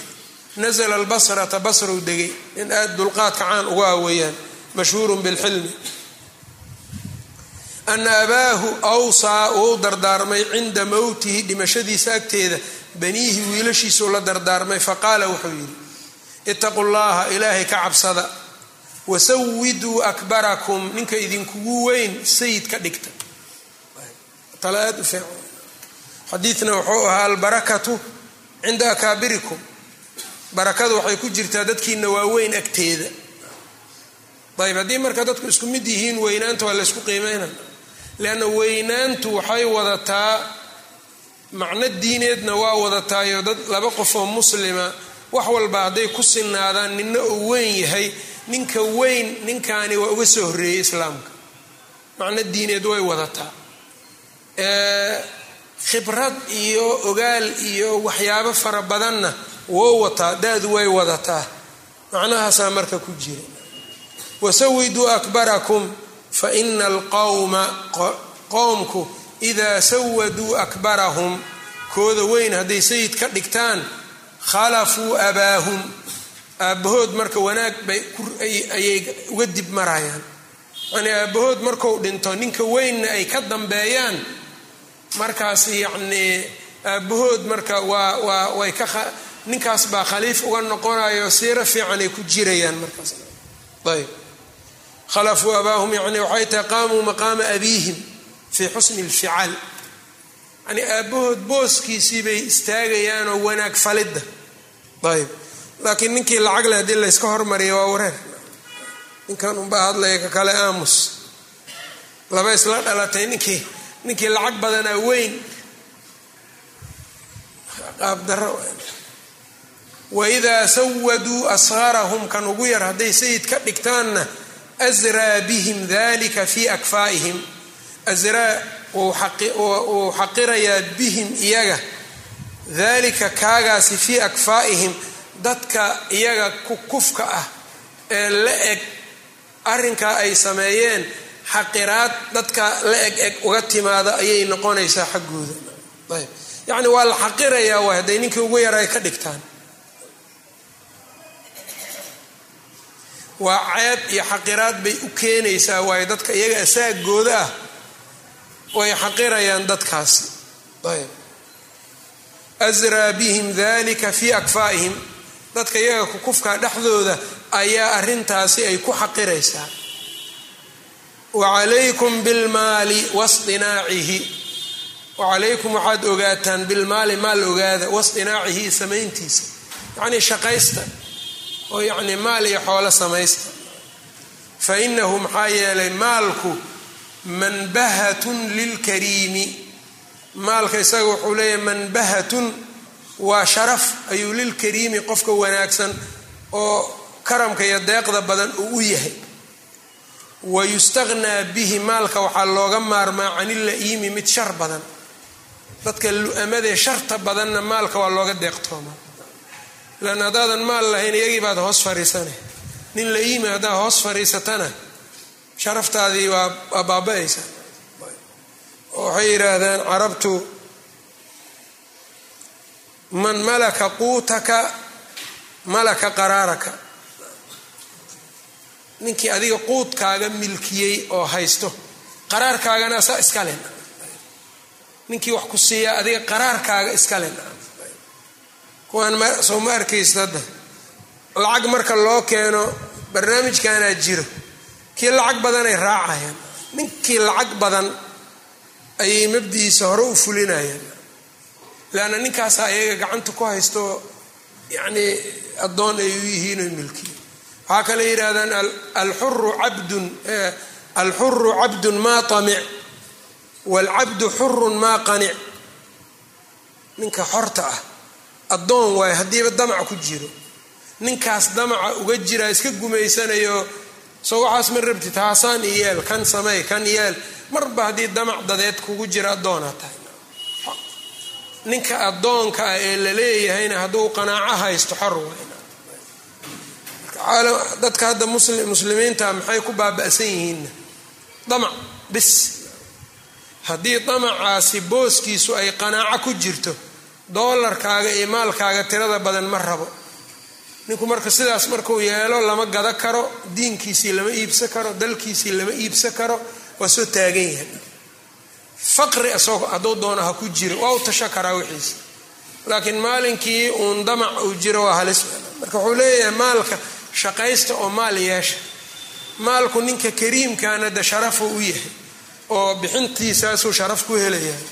Nazla albasrata basrow degay. In aada dulqaadka caan uga aweyaan mashhuurun bilxilmi. Ana abaahu awsaa uu dardaarmay cinda mowtihi dhimashadiisa agteeda. Baniihi wiilashiisuu la dardaarmay faqaala wuxuu yidhi itaqu llaha ilaahay ka cabsada. Wasawiduu akbarakum ninka idinkugu weyn sayid ka dhigta tale aada u fiican. Xadiidna wuxuu ahaa albarakatu cinda akaabirikum. Barakadu waxay ku jirtaa dadkiina waaweyn agteeda. Ayb haddii marka dadku isku mid yihiin weynaanta waa laysku qiimeynaya leanna weynaantu waxay wadataa macno diineedna waa wadataayo dad laba qof oo muslima wax walba hadday ku sinaadaan ninna uu weyn yahay ninka weyn ninkaani waa uga soo horreeyey islaamka. Macno diineed way wadataa khibrad iyo ogaal iyo waxyaabo fara badanna woo wataa da-du way wadataa. Macnahaasaa marka ku jira. Wasawiduu akbarakum fa ina alqowma qowmku idaa sawaduu akbarahum kooda weyn hadday sayid ka dhigtaan khalafuu abaahum. Aabbahood marka wanaag bay ayay uga dib marayaan. Yani aabbahood marku dhinto ninka weynna ay ka dambeeyaan markaas yacnii aabbahood marka waa waa way ka ninkaas baa khaliif uga noqonayo siiro fiican ay ku jirayaan markaas. Ayb. Khalafuu abaahum yani waxay tahay qaamuu maqaama abiihim fii xusni lficaal yani aabbahood booskiisii bay istaagayaan oo wanaag falidda. Ayb. Laakiin ninkii lacag leh haddii layska hormariya waa wareer. Ninkan unbaa hadlaya ka kale aamus. Laba isla dhalatay ninkii ninkii lacag badanaa weyn. Qaabdaro waidaa sawaduu asharahum kan ugu yar hadday sayid ka dhigtaanna asraa bihim dalika fii akfaa'ihim asraa wuu xaqirayaa bihim iyaga. Dalika kaagaasi fii akfaa'ihim dadka iyaga kufka ah ee la eg arrinkaa ay sameeyeen xaqiraad dadka la eg eg uga timaada ayay noqonaysaa xaggooda. Ayb. Yacni waa la xaqirayaa waay hadday ninkii ugu yar ay ka dhigtaan. Waa ceeb iyo xaqiraad bay u keenaysaa waayo dadka iyaga asaagooda ah way xaqirayaan dadkaasi. Ayb. Asraa bihim dalika fii akfaa'ihim dadka iyaga kukufka dhexdooda ayaa arrintaasi ay ku xaqiraysaa wa calaykum bilmaali wasdinaacihi wacalaykum waxaad ogaataan bilmaali maal ogaada wasdinaacihi samayntiisa. yacnii shaqaysta oo yacnii maal iyo xoolo samaysta. fa inahu maxaa yeelay maalku manbahatun lilkariimi maalka isaga wuxuu leeyahay manbahatun waa sharaf ayuu lilkariimi qofka wanaagsan oo karamka iyo deeqda badan uu u yahay wa yustaqnaa bihi maalka waxaa looga maarmaa canilla-iimi mid shar badan. Dadka lu-amadee sharta badanna maalka waa looga deeqtooma. Lan haddaadan maal lahayn iyagii baad hoos fariisana nin la-iimi haddaa hoos fariisatana sharaftaadii waa baaba-aysa. Waxay yidhaahdaan carabtu man malaka quutaka malaka qaraaraka ninkii adiga quudkaaga milkiyey oo haysto qaraarkaagana asaa iskale ninkii wax ku siiyaa adiga qaraarkaaga iskale kuwaan soo ma arkaysa hadda? Lacag marka loo keeno barnaamijkanaa jiro kii lacag badanay raacayaan. Ninkii lacag badan ayay mabdihiisa hore u fulinayaan. Leanna ninkaasaa iyaga gacanta ku haysto yacnii addoon ay u yihiin oy milkiya waxaa kale yidhahdaan alxuru cabdun alxuru cabdun maa tamic waalcabdu xurun maa qanic. Ninka xorta ah addoon waayo haddiiba damac ku jiro. Ninkaas damaca uga jiraa iska gumaysanayo soo waxaas ma rabti taasaan i yeel kan samey kan yeel. Marba haddii damac dadeed kugu jira addoonaa tahay. Ninka addoonka ah ee la leeyahayna hadduu qanaaco haysto xor wayn dadka hadda muslimiinta maxay ku baaba'san yihiinna damac bis. Haddii damacaasi booskiisu ay qanaaco ku jirto doolarkaaga iyo maalkaaga tirada badan ma rabo. Ninku marka sidaas markuu yeelo lama gada karo diinkiisii lama iibsan karo dalkiisii lama iibsan karo waa soo taagan yahay. Faqri isagoo hadduu doono ha ku jiro waa u tasho karaa wixiisa. Laakiin maalinkii uun damac uu jiro waa halis. Marka wuxuu leeyahay maalka shaqaysta oo maal yeesha. Maalku ninka kariimkaana de sharafuu u yahay oo bixintiisaasuu sharaf ku helayahay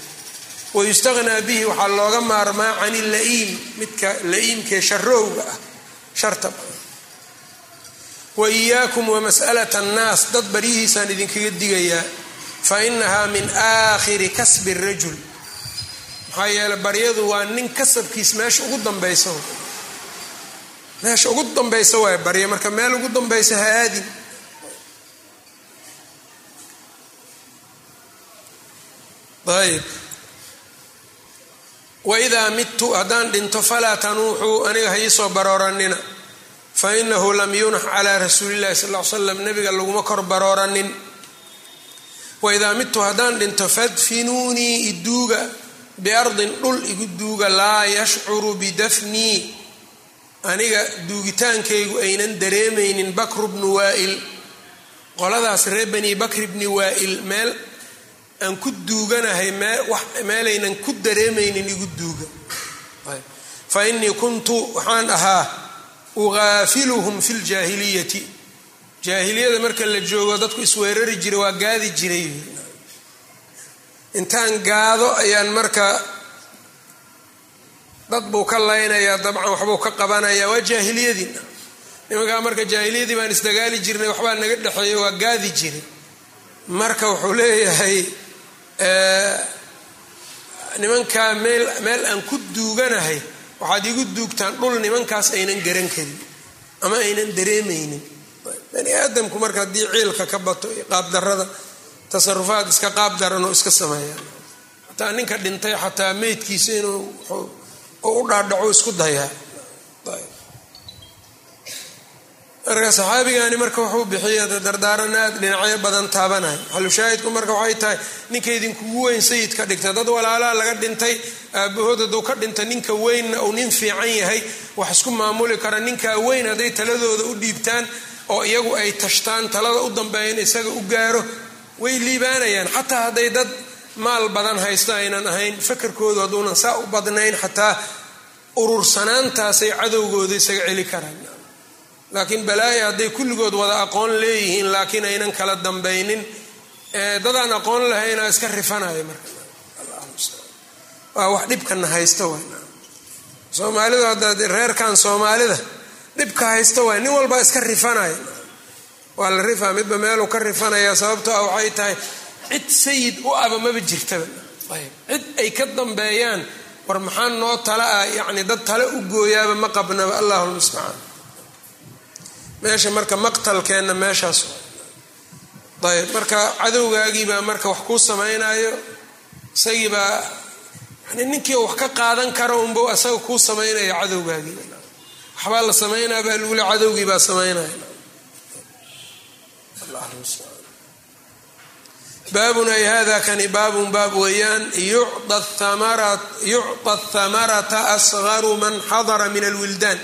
wayustaqnaa bihi waxaa looga maarmaa can ila'iim midka la-iimkee sharowga ah sharta wa iyaakum wamas'alata annaas dad baryihiisaan idinkaga digayaa fa inahaa min aakhiri kasbi rajul. Maxaa yeele baryadu waa nin kasabkiis meesha ugu dambaysa meesha ugu dambaysa waay barya marka meel ugu dambaysa ha aadin. Ayb waidaa midtu haddaan dhinto falaa tanuuxuu aniga ha iisoo barooranina fa inahu lam yunax calaa rasuulillahi sal l slam nabiga laguma kor barooranin waidaa midtu haddaan dhinto fadfinuunii iduuga biardin dhul igu duuga laa yashcuru bidafnii aniga duugitaankaygu aynan dareemaynin bakru bnu waa'il. Qoladaas reer bani bakri bni waa'il meel aan ku duuganahay meelaynan ku dareemaynin igu duuga. Fa innii kuntu waxaan ahaa uqaafiluhum fi ljaahiliyati jaahiliyada marka la joogo dadku isweerari jiray waa gaadi jiray. Intaan gaado ayaan marka dad buu ka laynayaa dabcan waxbuu ka qabanayaa waa jaahiliyadii nimankaa marka jaahiliyadii baan isdagaali jirnay waxbaa naga dhexeeya waa gaadi jiray. Marka wuxuu leeyahay nimankaa meel meel aan ku duuganahay waxaad igu duugtaan dhul nimankaas aynan garan karin ama aynan dareemaynin. Bani aadamku marka haddii ciilka ka bato iyo qaabdarada tasarufaad iska qaab daranoo iska sameeyaan xataa ninka dhintay xataa meydkiisa inuu u dhaadhaco isku dayaa marka saxaabigani marka wuxuu bixiya dardaaran aad dhinacyo badan taabanaya xalushaahidku marka waxay tahay ninka idinkugu weyn sayid ka dhigta dad walaalaa laga dhintay aabahood hadduu ka dhintay ninka weynna uu nin fiican yahay wax isku maamuli kara. Ninkaa weyn hadday taladooda u dhiibtaan oo iyagu ay tashtaan talada u dambeeyan isaga u gaaro way liibaanayaan. Xataa hadday dad maal badan haysta aynan ahayn fakarkoodu hadduunan saa u badnayn xataa urursanaantaasay cadowgooda isaga celi karaan. Laakiin balaaya hadday kulligood wada aqoon leeyihiin laakiin aynan kala dambaynin dadaan aqoon lahayna iska rifanaya marka. Waa wax dhibkana haysta hadda reerkan soomaalida dhibka haysta waay nin walbaa iska rifanaya waa la rifaa midba meeluu ka rifanaya sababto ah waxay tahay cid sayid u aba maba jirtaba cid ay ka dambeeyaan war maxaa noo tala ah? Yacni dad tale u gooyaaba ma qabnaba. Allahu lmustacaan meesha marka maqtalkeenna meeshaas. Ayb marka cadowgaagiibaa marka wax kuu samaynayo isagiibaa yani ninkii wax ka qaadan kara unba asaga kuu samaynaya cadowgaagii. Waxbaa la samaynaa baa lagule cadowgii baa samaynaya baabun ay hada kani baabun baab weeyaan yucda thamarata asgaru man xadara min alwildaan.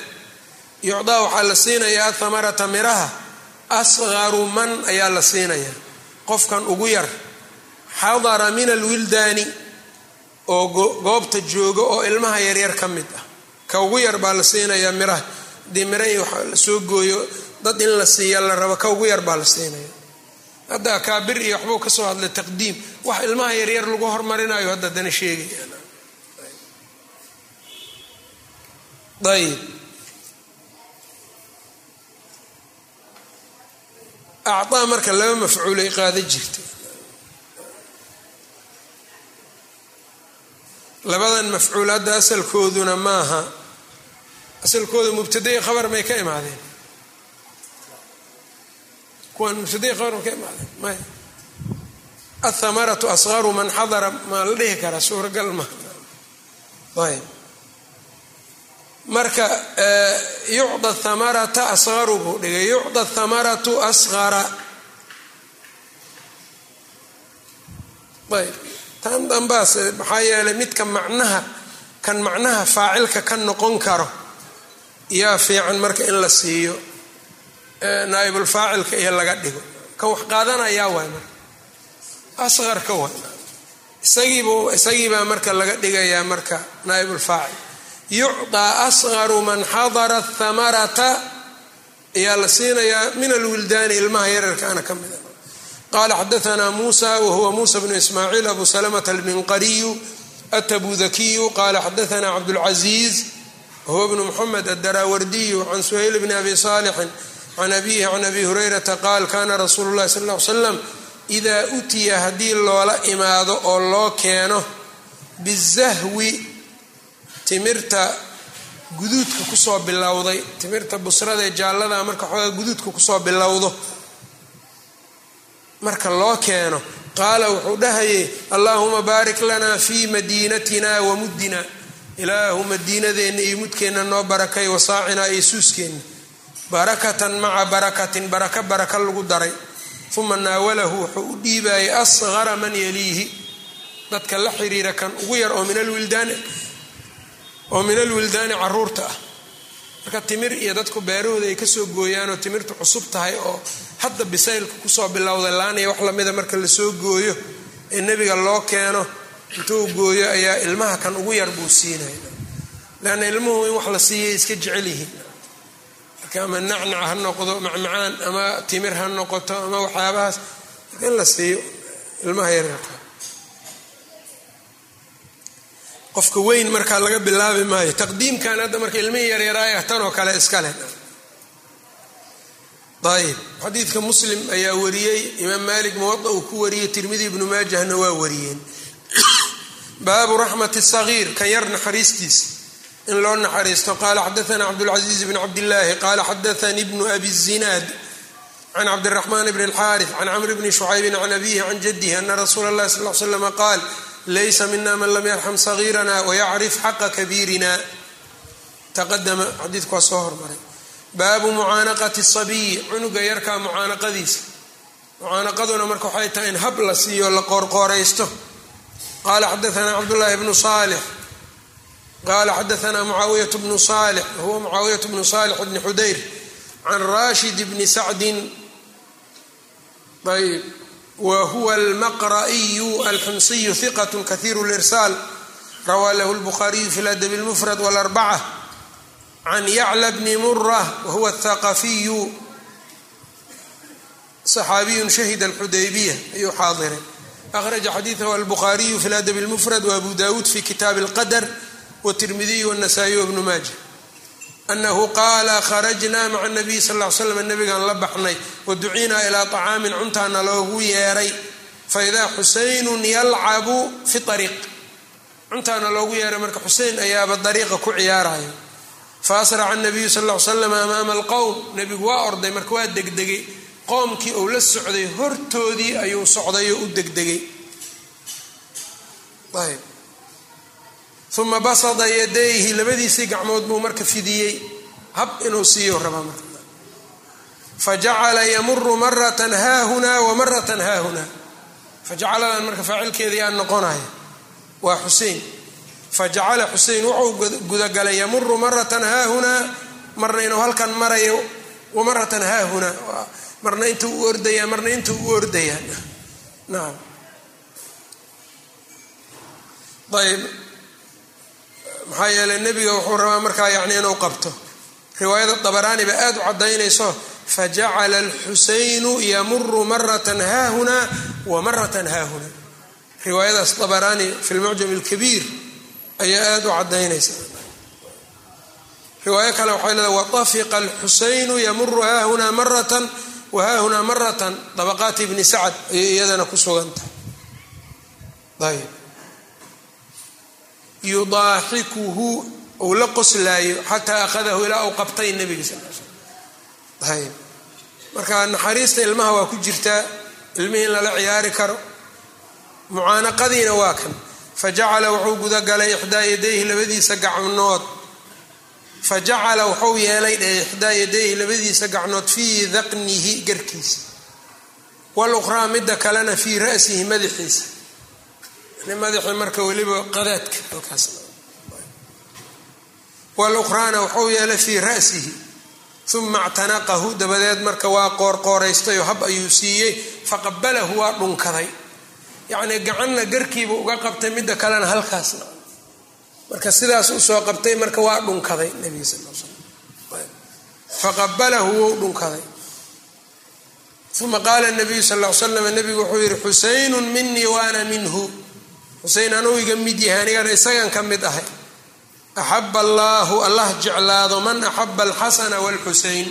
Yucdaa waxaa la siinayaa thamarata miraha asgaru man ayaa la siinayaa. Qofkan ugu yar xadara min alwildaani oo goobta jooga oo ilmaha yaryar ka mid ah. Ka ugu yar baa la siinayaa miraha. Haddii mira waxa la soo gooyo dad in la siiya la rabo ka ugu yar baa la siinaya hadda akaabir iyo waxbuu ka soo hadlay taqdiim. Wax ilmaha yaryar lagu hormarinayo hadda dana sheegayaan ayb acdaa marka laba mafcuulay qaada jirtay. Labadan mafcuul hadda asalkooduna maaha. Asalkooda mubtadai khabar may ka imaadeen athamaratu asgaru man xadara maa la dhihi karaa suuragal maha ayb marka yucda thamarata asgaru buu dhigay. Yucda thamaratu asgara ayb tan dambaas maxaa yeelay midka macnaha kan macnaha faacilka ka noqon karo yaa fiican marka in la siiyo naaibulfaacilka iyo laga dhigo. Kan wax qaadanayaa waay marka. Asqarka waay. Isagiibu isagiibaa marka laga dhigayaa marka naaibulfaacil yucdaa asqaru man xadara thamarata ayaa la siinayaa min alwildaani ilmaha yararkaana ka mida. Qala xadaana musa wahuwa musa bnu ismaaciil abu salamata alminqariyu atabudakiyu qala xadaana cabdulcaziiz wahuwa bnu muxamed adaraawardiyu can suhayl bni abi saalixin can abihi can abi hurayrata qaal kana rasuulu llahi sal l slam idaa utiya haddii loola imaado oo loo keeno bizahwi timirta guduudka ku soo bilowday timirta busrada ee jaallada marka xoogaa guduudka ku soo bilowdo marka loo keeno qaala wuxuu dhahayay allaahuma baarik lanaa fii madiinatina wa muddina ilaahu madiinadeenna iyo mudkeenna noo barakay wasaacinaa iyo suuskeenna barakatan maca barakatin baraka baraka lagu daray. Uma naawalahu wuxuu u dhiibayay asqara man yaliihi. Dadka la xiriira kan ugu yar oo min alwildaani carruurta ah. Marka timir iyo dadku beerahooda ay ka soo gooyaanoo timirtu cusub tahay oo hadda bisaylka ku soo bilowday laaniya wax lamida marka la soo gooyo ee nebiga loo keeno intuu gooyo ayaa ilmaha kan ugu yar buu siinaya leanna ilmuhu in wax la siiyay iska jecel yihiin marka nacnac ha noqdo macmacaan ama timir ha noqoto ama waxyaabahaas in la siiyo ilmaha yaryarka qofka weyn markaa laga bilaabi maayo taqdiimkan hadda marka ilmihii yaryaraaya tan oo kale iska leh. Ayb xadiidka muslim ayaa wariyey imaam malik muwada uu ku wariyey tirmidi ibnu maajahna waa wariyeen. Baabu raxmati sagiir kan yar naxariistiisa in loo naxariisto qaala xadaana cabdulcaziiz bn cabdillaahi qaala xadaanii bnu abi zinaad can cabdiraxmaan bn اlxaarif can camr bni shucaybin can abihi can jadihi ana rasuula اllahi sal l slama qaal laysa mina man lam yarxam sagiirana wayacrif xaqa kabiirina. Taqadama xadiidku waa soo hormaray. Baabu mucaanaqati sabiyi cunuga yarkaa mucaanaqadiisa. Mucaanaqaduna marka waxay tahay in hab la siiyo la qoorqooraysto. Qala xadaana cabdullaahi bnu saalix qala xadaana mucaawiyat bnu saalix wahuwa mucaawiyat bnu saalix bni xudayr can rashid bni sacdin ayb whuwa almaqra'iyu alxumsiyu hiqat kahiiru lirsaal rawaa lahu lbukhariyu fi ladabi lmufrad wاlarbaca can yacla bni murah wahuwa athaqafiyu saxaabiyun shahida alxudaybiya ayuu xaadiray akhraja xadiidahu albukhaariyu fi ladabi اlmufrad wabu dawuud fi kitaabi اlqadr wtirmidiy wاnasaa-iy wbnu maaja anahu qaala kharajnaa maca nabiy sal l slam nabigaan la baxnay waducinaa ilaa طacaamin cuntaana loogu yeeray faidaa xusaynun yalcabu fi ariiq cuntaana loogu yeeray marka xusein ayaaba dariiqa ku ciyaaraya faasraca nabiyu sal l slam amaama alqowm nebigu waa orday marka waa degdegay qoomkii uu la socday hortoodii ayuu socday oo u degdegay uma basada yadayhi labadiisii gacmood buu marka fidiyey. Hab inuu siiyo rabaa marka. Fajacala yamuru maratan haahunaa wa maratan haahunaa fajacaladan marka faacilkeedii aan noqonaya waa xusein. Fajacala xusein wuxuu gudagalay yamuru maratan haahunaa marna inuu halkan marayo wa maratan haahunaa marna intuu u ordaya marna intuu u ordaya. Naam. Ayb maxaa yeeley nebiga wuxuu rabaa markaa yani inuu qabto. riwaayada dabaraani ba aada u caddaynayso fajacala alxusaynu yamuru maratan haahunaa wa maratan haahunaa riwaayadaas dabaraani fi lmucjam alkabiir ayaa aada u caddaynaysa. Riwaayo kale waxay leedahay watafiqa alxusaynu yamuru haahunaa maratan wa haahunaa maratan dabaqaati ibni sacad ayay iyadana ku sugantahay ayb yudaaxikuhu ou la qoslaayo xataa akhadahu ilaa uu qabtay nebiga sal l marka naxariista ilmaha waa ku jirtaa ilmihii in lala ciyaari karo. Mucaanaqadiina waa kan. Fajacala wuxuu gudagalay ixdaa yadayhi labadiisa gacnood fajacala wuxuu yeelay dhe ixdaa yadayhi labadiisa gacnood fii daqnihi garkiisa. Waluqraa midda kalena fii ra'sihi madaxiisa madaxii marka weliba qadaadka halkaas. Waluqraana wuxuu yeelay fii ra'sihi uma actanaqahu dabadeed marka waa qoorqooraystayoo hab ayuu siiyey faqabalahu waa dhunkaday. Yacnii gacanna garkiiba uga qabtay midda kalena halkaasna. Marka sidaas u soo qabtay marka waa dhunkaday nebiga sal l faqabalahu wou dhunkaday. Uma qaala nabiyu sal l slam nebigu wuxuu yihi xusaynun minii waana minhu xuseyn anuu iga mid yahay anigana isagan ka mid ahay. Axaba allaahu allah jeclaado man axaba alxasana waalxuseyn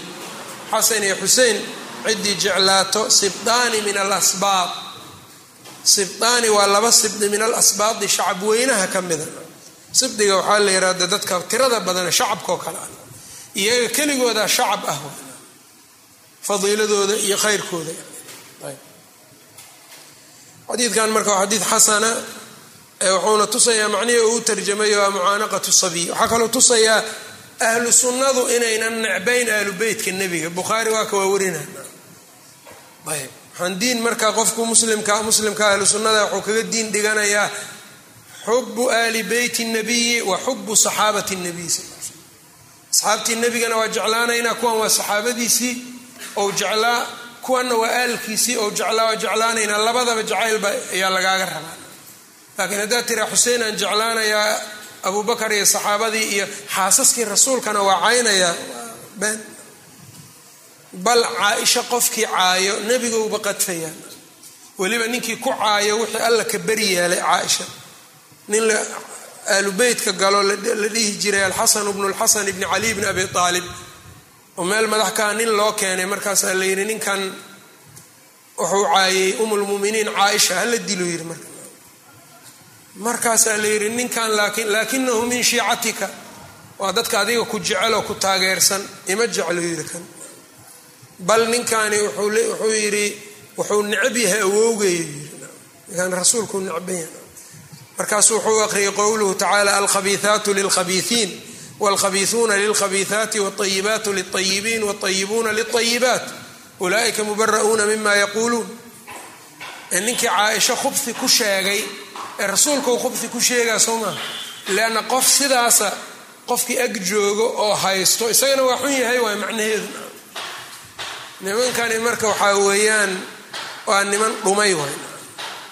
xasan iyo xusein ciddii jeclaato sibdaani min alasbaad sibdaani waa laba sibdi min alasbaadi shacab weynaha ka mida. Sibdiga waxaa la yihahda dadka tirada badan shacabkaoo kale. Ah iyaga keligooda shacab ah fadiiladooda iyo khayrkooda. Xadiidkan marka waa xadiid xasana wuxuuna tusayaa macnihii uu tarjamay waa mucaanaqatu sabiy waxaa kaloo tusayaa ahlu sunnadu inaynan necbayn ahlu beytka nebiga. Bukhaari waa ka waa ayb waxaan diin marka qofku muslimka muslimka ahlu sunnada wuxuu kaga diin dhiganayaa xubu aali beyti nabiyi wa xubu saxaabati nabiy asxaabtii nebigana waa jeclaanaynaa kuwan waa saxaabadiisii ou jeclaa kuwanna waa aalkiisii ou jeclaa waa jeclaanaynaa labadaba jacaylba ayaa lagaaga rabaa laakiin haddaad tiraa xuseen aan jeclaanayaa abubakar iyo saxaabadii iyo xaasaskii rasuulkana waa caynayaa bal caaisha qofkii caayo nebigouba qadfayaa weliba ninkii ku caayo wixii alla ka beri yeelay caaisha. Nin la aalubeytka galo la dhihi jiray alxasan bnu lxasan bni cali bni abi aalib oo meel madax kaa nin loo keenay markaasaa la yidhi ninkan wuxuu caayay umulmuminiin caaisha hala dilo yidhi marka markaasaa la yidhi ninkan laakinahu min shiicatika waa dadka adiga ku jeceloo ku taageersan ima jeclo yidhi kan bal ninkani wuxuu yidhi wuxuu necab yahay awowgeeyo yidhi ninkan rasuulkuu necban yahay markaasuu wuxuu aqriyay qowluhu tacaala alkhabiihaatu lilkhabiiiin wاlkhabiiثuuna lilkhabiiثaati wاطayibaatu lلطayibiin wاطayibuuna lلطayibaat ulaa'ika mubara'uuna mima yaquuluun ninkii caaisho khubhi ku sheegay ee rasuulkau khubhi ku sheegaa soo maaha leanna qof sidaasa qofkii ag joogo oo haysto isagana waa xun yahay waay macnaheedu nimankani marka waxaa weeyaan waa niman dhumay waay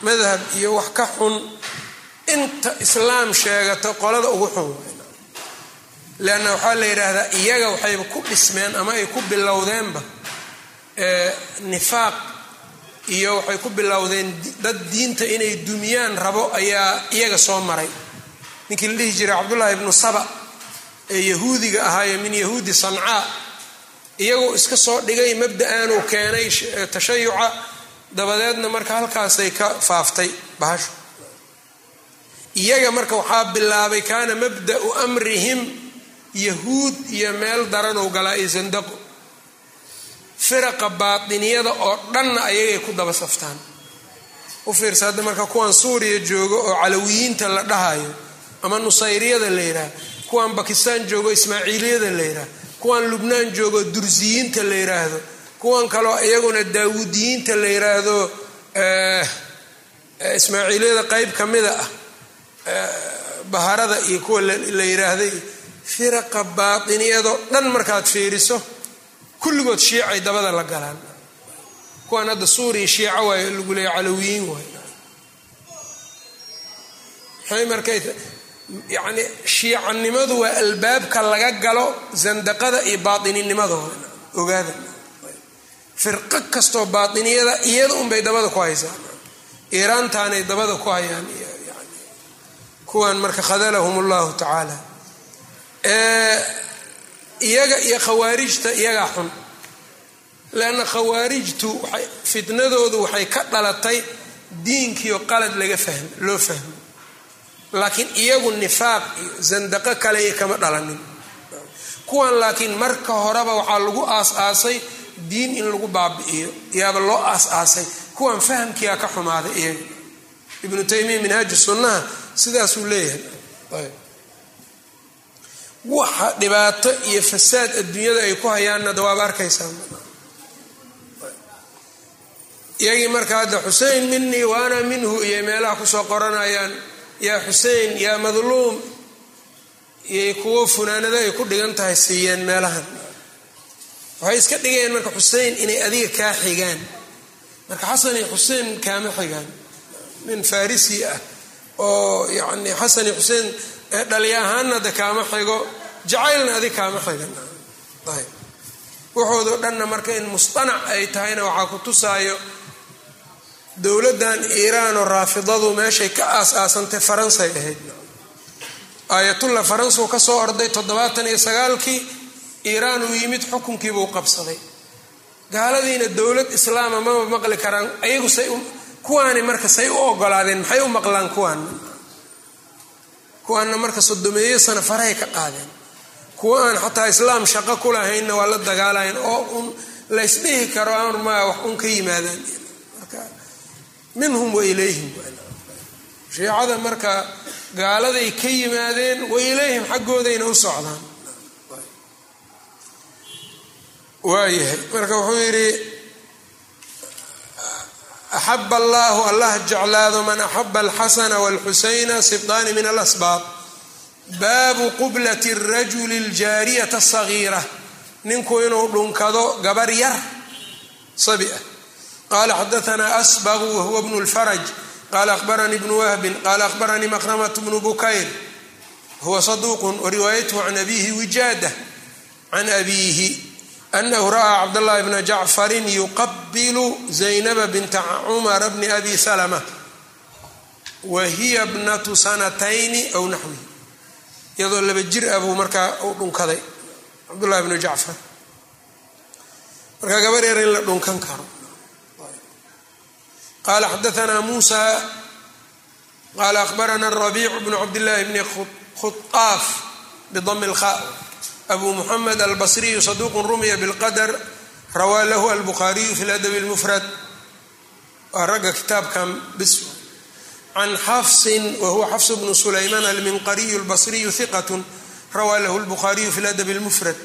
madhab iyo wax ka xun inta islaam sheegato qolada ugu xun waay leanna waxaa la yidhaahdaa iyaga waxayba ku dhismeen ama ay ku bilowdeenba nifaaq iyo waxay ku bilowdeen dad diinta inay dumiyaan rabo ayaa iyaga soo maray. Ninkii la dhihi jiray cabdullaahi ibnu saba ee yahuudiga ahaayo min yahuudi sancaa iyagoo iska soo dhigay mabda-aanuu keenay tashayuca dabadeedna marka halkaasay ka faaftay bahashu. Iyaga marka waxaa bilaabay kaana mabda'u amrihim yahuud iyo meel daranow galaa iyo sandaqo firaqa baatiniyada oo dhanna ayagay ku daba saftaan. U fiirsa hadda marka kuwan suuriya joogo oo calawiyiinta la dhahayo ama nusayriyada la yidhaah kuwan bakistaan joogo ismaaciiliyada la yidhaah kuwan lubnaan joogo dursiyiinta la yidhaahdo kuwan kaloo iyaguna daawuudiyiinta la yidhaahdo ismaaciiliyada qeyb ka mida ah baharada iyo kuwa la yidhaahday firaqa baatiniyadoo dhan markaad fiiriso kulligood shiicay dabada la galaan. Kuwan hadda suuriya shiico waay lagu leeya calawiyiin waay maxay markay yacni shiicanimadu waa albaabka laga galo sandaqada iyo baatiniinimadooda ogaada. Firqo kastoo baatiniyada iyada unbay dabada ku haysaan. Iiraantaanay dabada ku hayaan yani kuwan marka khadalahum allahu tacaala iyaga iyo khawaarijta iyagaa xun. Leanna khawaarijtu fitnadoodu waxay ka dhalatay diinkiio qalad laga loo fahmo. Laakiin iyagu nifaaq iyo sandaqo kale iyo kama dhalanin. Kuwan laakiin marka horeba waxaa lagu aas-aasay diin in lagu baabi'iyo yaaba loo aas-aasay. Kuwan fahamkiyaa ka xumaaday iyaga. Ibnu taymiya minhaaji sunnaha sidaasuu leeyahay waxa dhibaato iyo fasaad adduunyada ay ku hayaanna dawaaba arkaysaa. Iyagii marka hadda xusein minii wa ana minhu iyo meelaha ku soo qoranayaan yaa xusein yaa madluum iyo kuwo funaanado ay ku dhigan tahay siiyeen meelahan. Waxay iska dhigayeen marka xusein inay adiga kaa xigaan. Marka xasan iyo xusein kaama xigaan. Nin farisi ah oo yacni xasan iyo xuseen dhali ahaanna de kaama xigo jacaylna adig kaama xigan ayb. Waxoodo dhanna marka in mustanac ay tahayna waxaa ku tusaayo dowladdan iiraan oo raafidadu meeshay ka aas-aasantay faransay ahayd. Aayatullah faransu ka soo orday toddobaatan iyo sagaalkii iiraan uu yimid xukunkiibuu qabsaday. Gaaladiina dowlad islaama mama maqli karaan ayagu say kuwaani marka say u ogolaadeen maxay u maqlaan kuwaan kuwaanna marka sodomeeyo sano farahay ka qaadeen kuwa aan xataa islaam shaqo ku lahaynna waa la dagaalayan oo un laysdhihi karo amaa wax un ka yimaadaan. Marka minhum wa ilayhim shiicada marka gaaladay ka yimaadeen wa ilayhim xaggoodayna u socdaan. Waayahay marka wuxuu yidhi axab allahu allah jeclaado man axaba alxasana walxusayna sibdaani min alasbaab baabu qublati rajuli aljaariyata asagiira ninku inuu dhunkado gabar yar. Sabi ah. Qala xadaanaa asbaqu wahuwa bnu lfaraj qala ahbaranii bnu wahbin qala ahbaranii maqramat bnu bukayr. Huwa saduuqun wariwaayathu can abihi wijaada. Can abiihi. Anahu ra'aa cabdاllahi bna jacfarin yuqabilu zaynaba binta cumara bni abi salma wa hiya bnatu sanatayni aw naxwihi iyadoo laba jir ah buu markaa u dhunkaday cabdullahi bnu jacfar. Markaa gabar yar in la dhunkan karo. Qala xadaanaa muusa. Qala ahbarana rabiic bnu cabdillahi bni khuaaf bidami lkha abu muxamed albasriyu saduuqu rumiya bilqadar rawaa lahu albuhaariyu fi ladabi اlmufrad waa ragga kitaabkan bis can xafsin wahuwa xafs bnu sulaymaan alminqariyu albasriyu hiqat rawaa lahu lbukhaariyu fi ladabi اlmufrad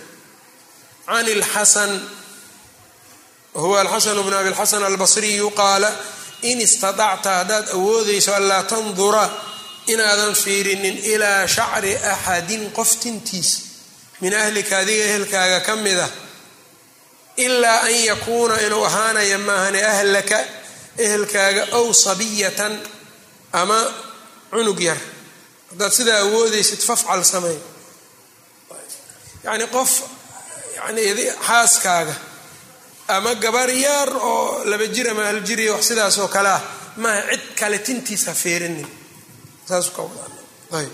can lxasan wahuwa alxasan bnu abi lxasan albasriyu qaala in istaطacta haddaad awoodayso anlaa tandura inaadan fiirinin ilaa shacri axadin qof tintiisa min ahlika adiga ehelkaaga ka mid ah ilaa an yakuuna inuu ahaanaya maahane ahlaka ehelkaaga ow sabiyatan ama cunug yar. Haddaad sidaa awoodaysid fafcal samey yacni qof yani xaaskaaga ama gabar yaar oo laba jir ama hal jiriya wax sidaas oo kale ah maaha cid kale tintiisa feerinin. Saas ka wadaayb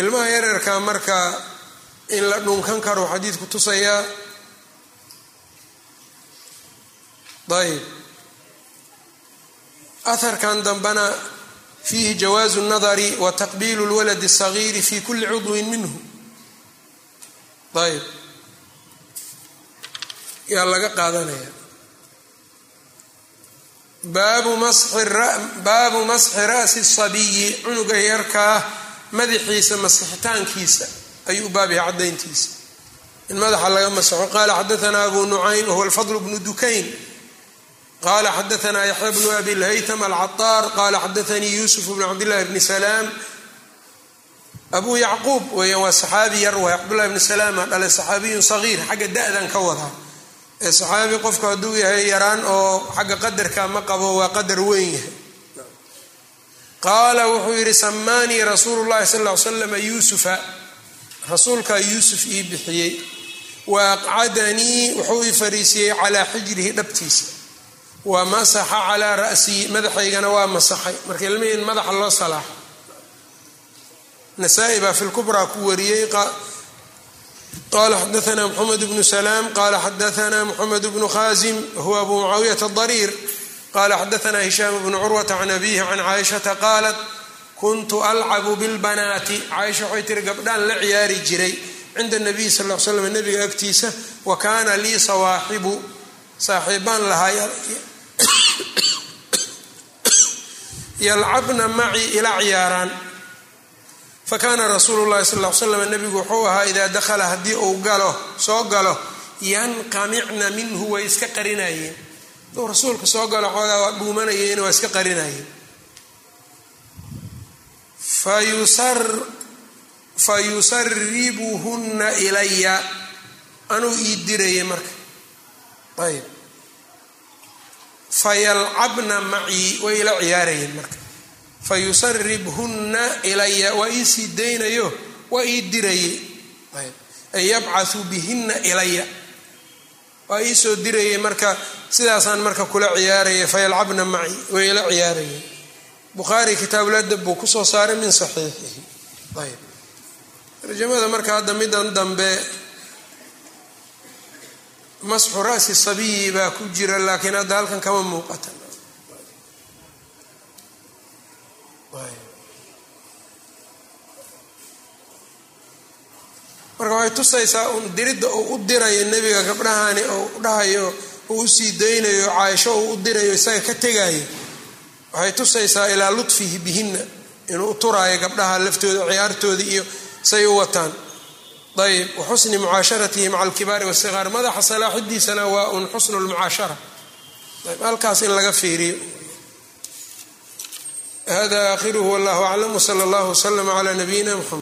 ilmaha yareerka marka in la dhunkan karo xadiidku tusayaa ayb aharkan dambana fiihi jawaazu nadari wa taqbiilu lwaladi sagiiri fi kulli cudwin minhu. Ayb yaa laga qaadanaya. Baabu masxi ra'si sabiyi cunuga yarkaa madaxiisa masixitaankiisa ayuu baab yahay caddayntiisa. In madaxa laga masxo qaala xadaanaa abu nucaym wahuwa alfadl bnu dukayn qala xadaana yaxya bnu abi lhaytam alcaطaar qala xadaanii yusuf bn cabdillahi bni salaam abu yacquub weeyaan waa saxaabi yar waay cabdullahi bni salaama dhalay saxaabiyun sagiir xagga da-dan ka wadaa ee saxaabi qofku hadduu yahay yaraan oo xagga qadarka ma qabo waa qadar weyn yahay qaala wuxuu yidhi samaanii rasuulu llahi sal ly slama yuusufa rasuulkaa yuusuf ii bixiyey wa aqcadanii wuxuu ii fariisiyey calaa xijrihi dhabtiisa wa masaxa calaa ra'sii madaxaygana waa masaxay. Marka ilmihi in madaxa loo salaaxo nasaa-i baa fi lkubraa ku wariyey qala xadaana mxamed bnu salaam qala xadaana mxamed bnu khaasim huwa abu mucaawiyata dariir qala xadaana hishaam bnu curwata can abihi can caaishata qaalat kuntu alcabu bilbanaati. Caaisha waxay tiri gabdhaan la ciyaari jiray cinda nabiy sal l slam nabiga agtiisa wa kaana lii sawaaxibu. Saaxiibaan lahaa yalcabna macii ila ciyaaraan fakaana rasuulu llahi sal l slam nabigu wuxuu ahaa idaa dakhala haddii uu galo soo galo yanqamicna minhu way iska qarinayeen. Aduu rasuulka soo galo xoogaa waa dhuumanayeen waa iska qarinayeen. Fa yusaribuhunna ilaya. Anuu ii diraya marka. Ayb fayalcabna macii way ila ciyaarayeen marka. Fa yusaribhunna ilaya waa ii sii daynayo waa ii dirayey. Ay yabcathu bihinna ilaya. Waa ii soo dirayay marka sidaasaan marka kula ciyaaraya fayalcabna macii way ila ciyaarayeen bukhaari kitaabuladab buu ku soo saaray min saxiixihi. Ayb. Tarjamada marka hadda midan dambe masxu ra'si sabiyi baa ku jira laakiin hadda halkan kama muuqata. Marka waxay tusaysaa un diridda uu u dirayo nebiga gabdhahani oo dhahayo uu u sii daynayo caaisho uu u dirayo isaga ka tegayo waxay tusaysaa ilaa lutfihi bihinna inuu u turaayo gabdhaha laftooda ciyaartooda iyo say u wataan ayb waxusni mucaasharatihi maca alkibaari wasiqaar madaxa salaaxidiisana waa un xusnu lmucaashara halkaas in laga fiiriyo hada aakhiruhu wallahu aclam wsala allahu wslama cala nabiyina mxamed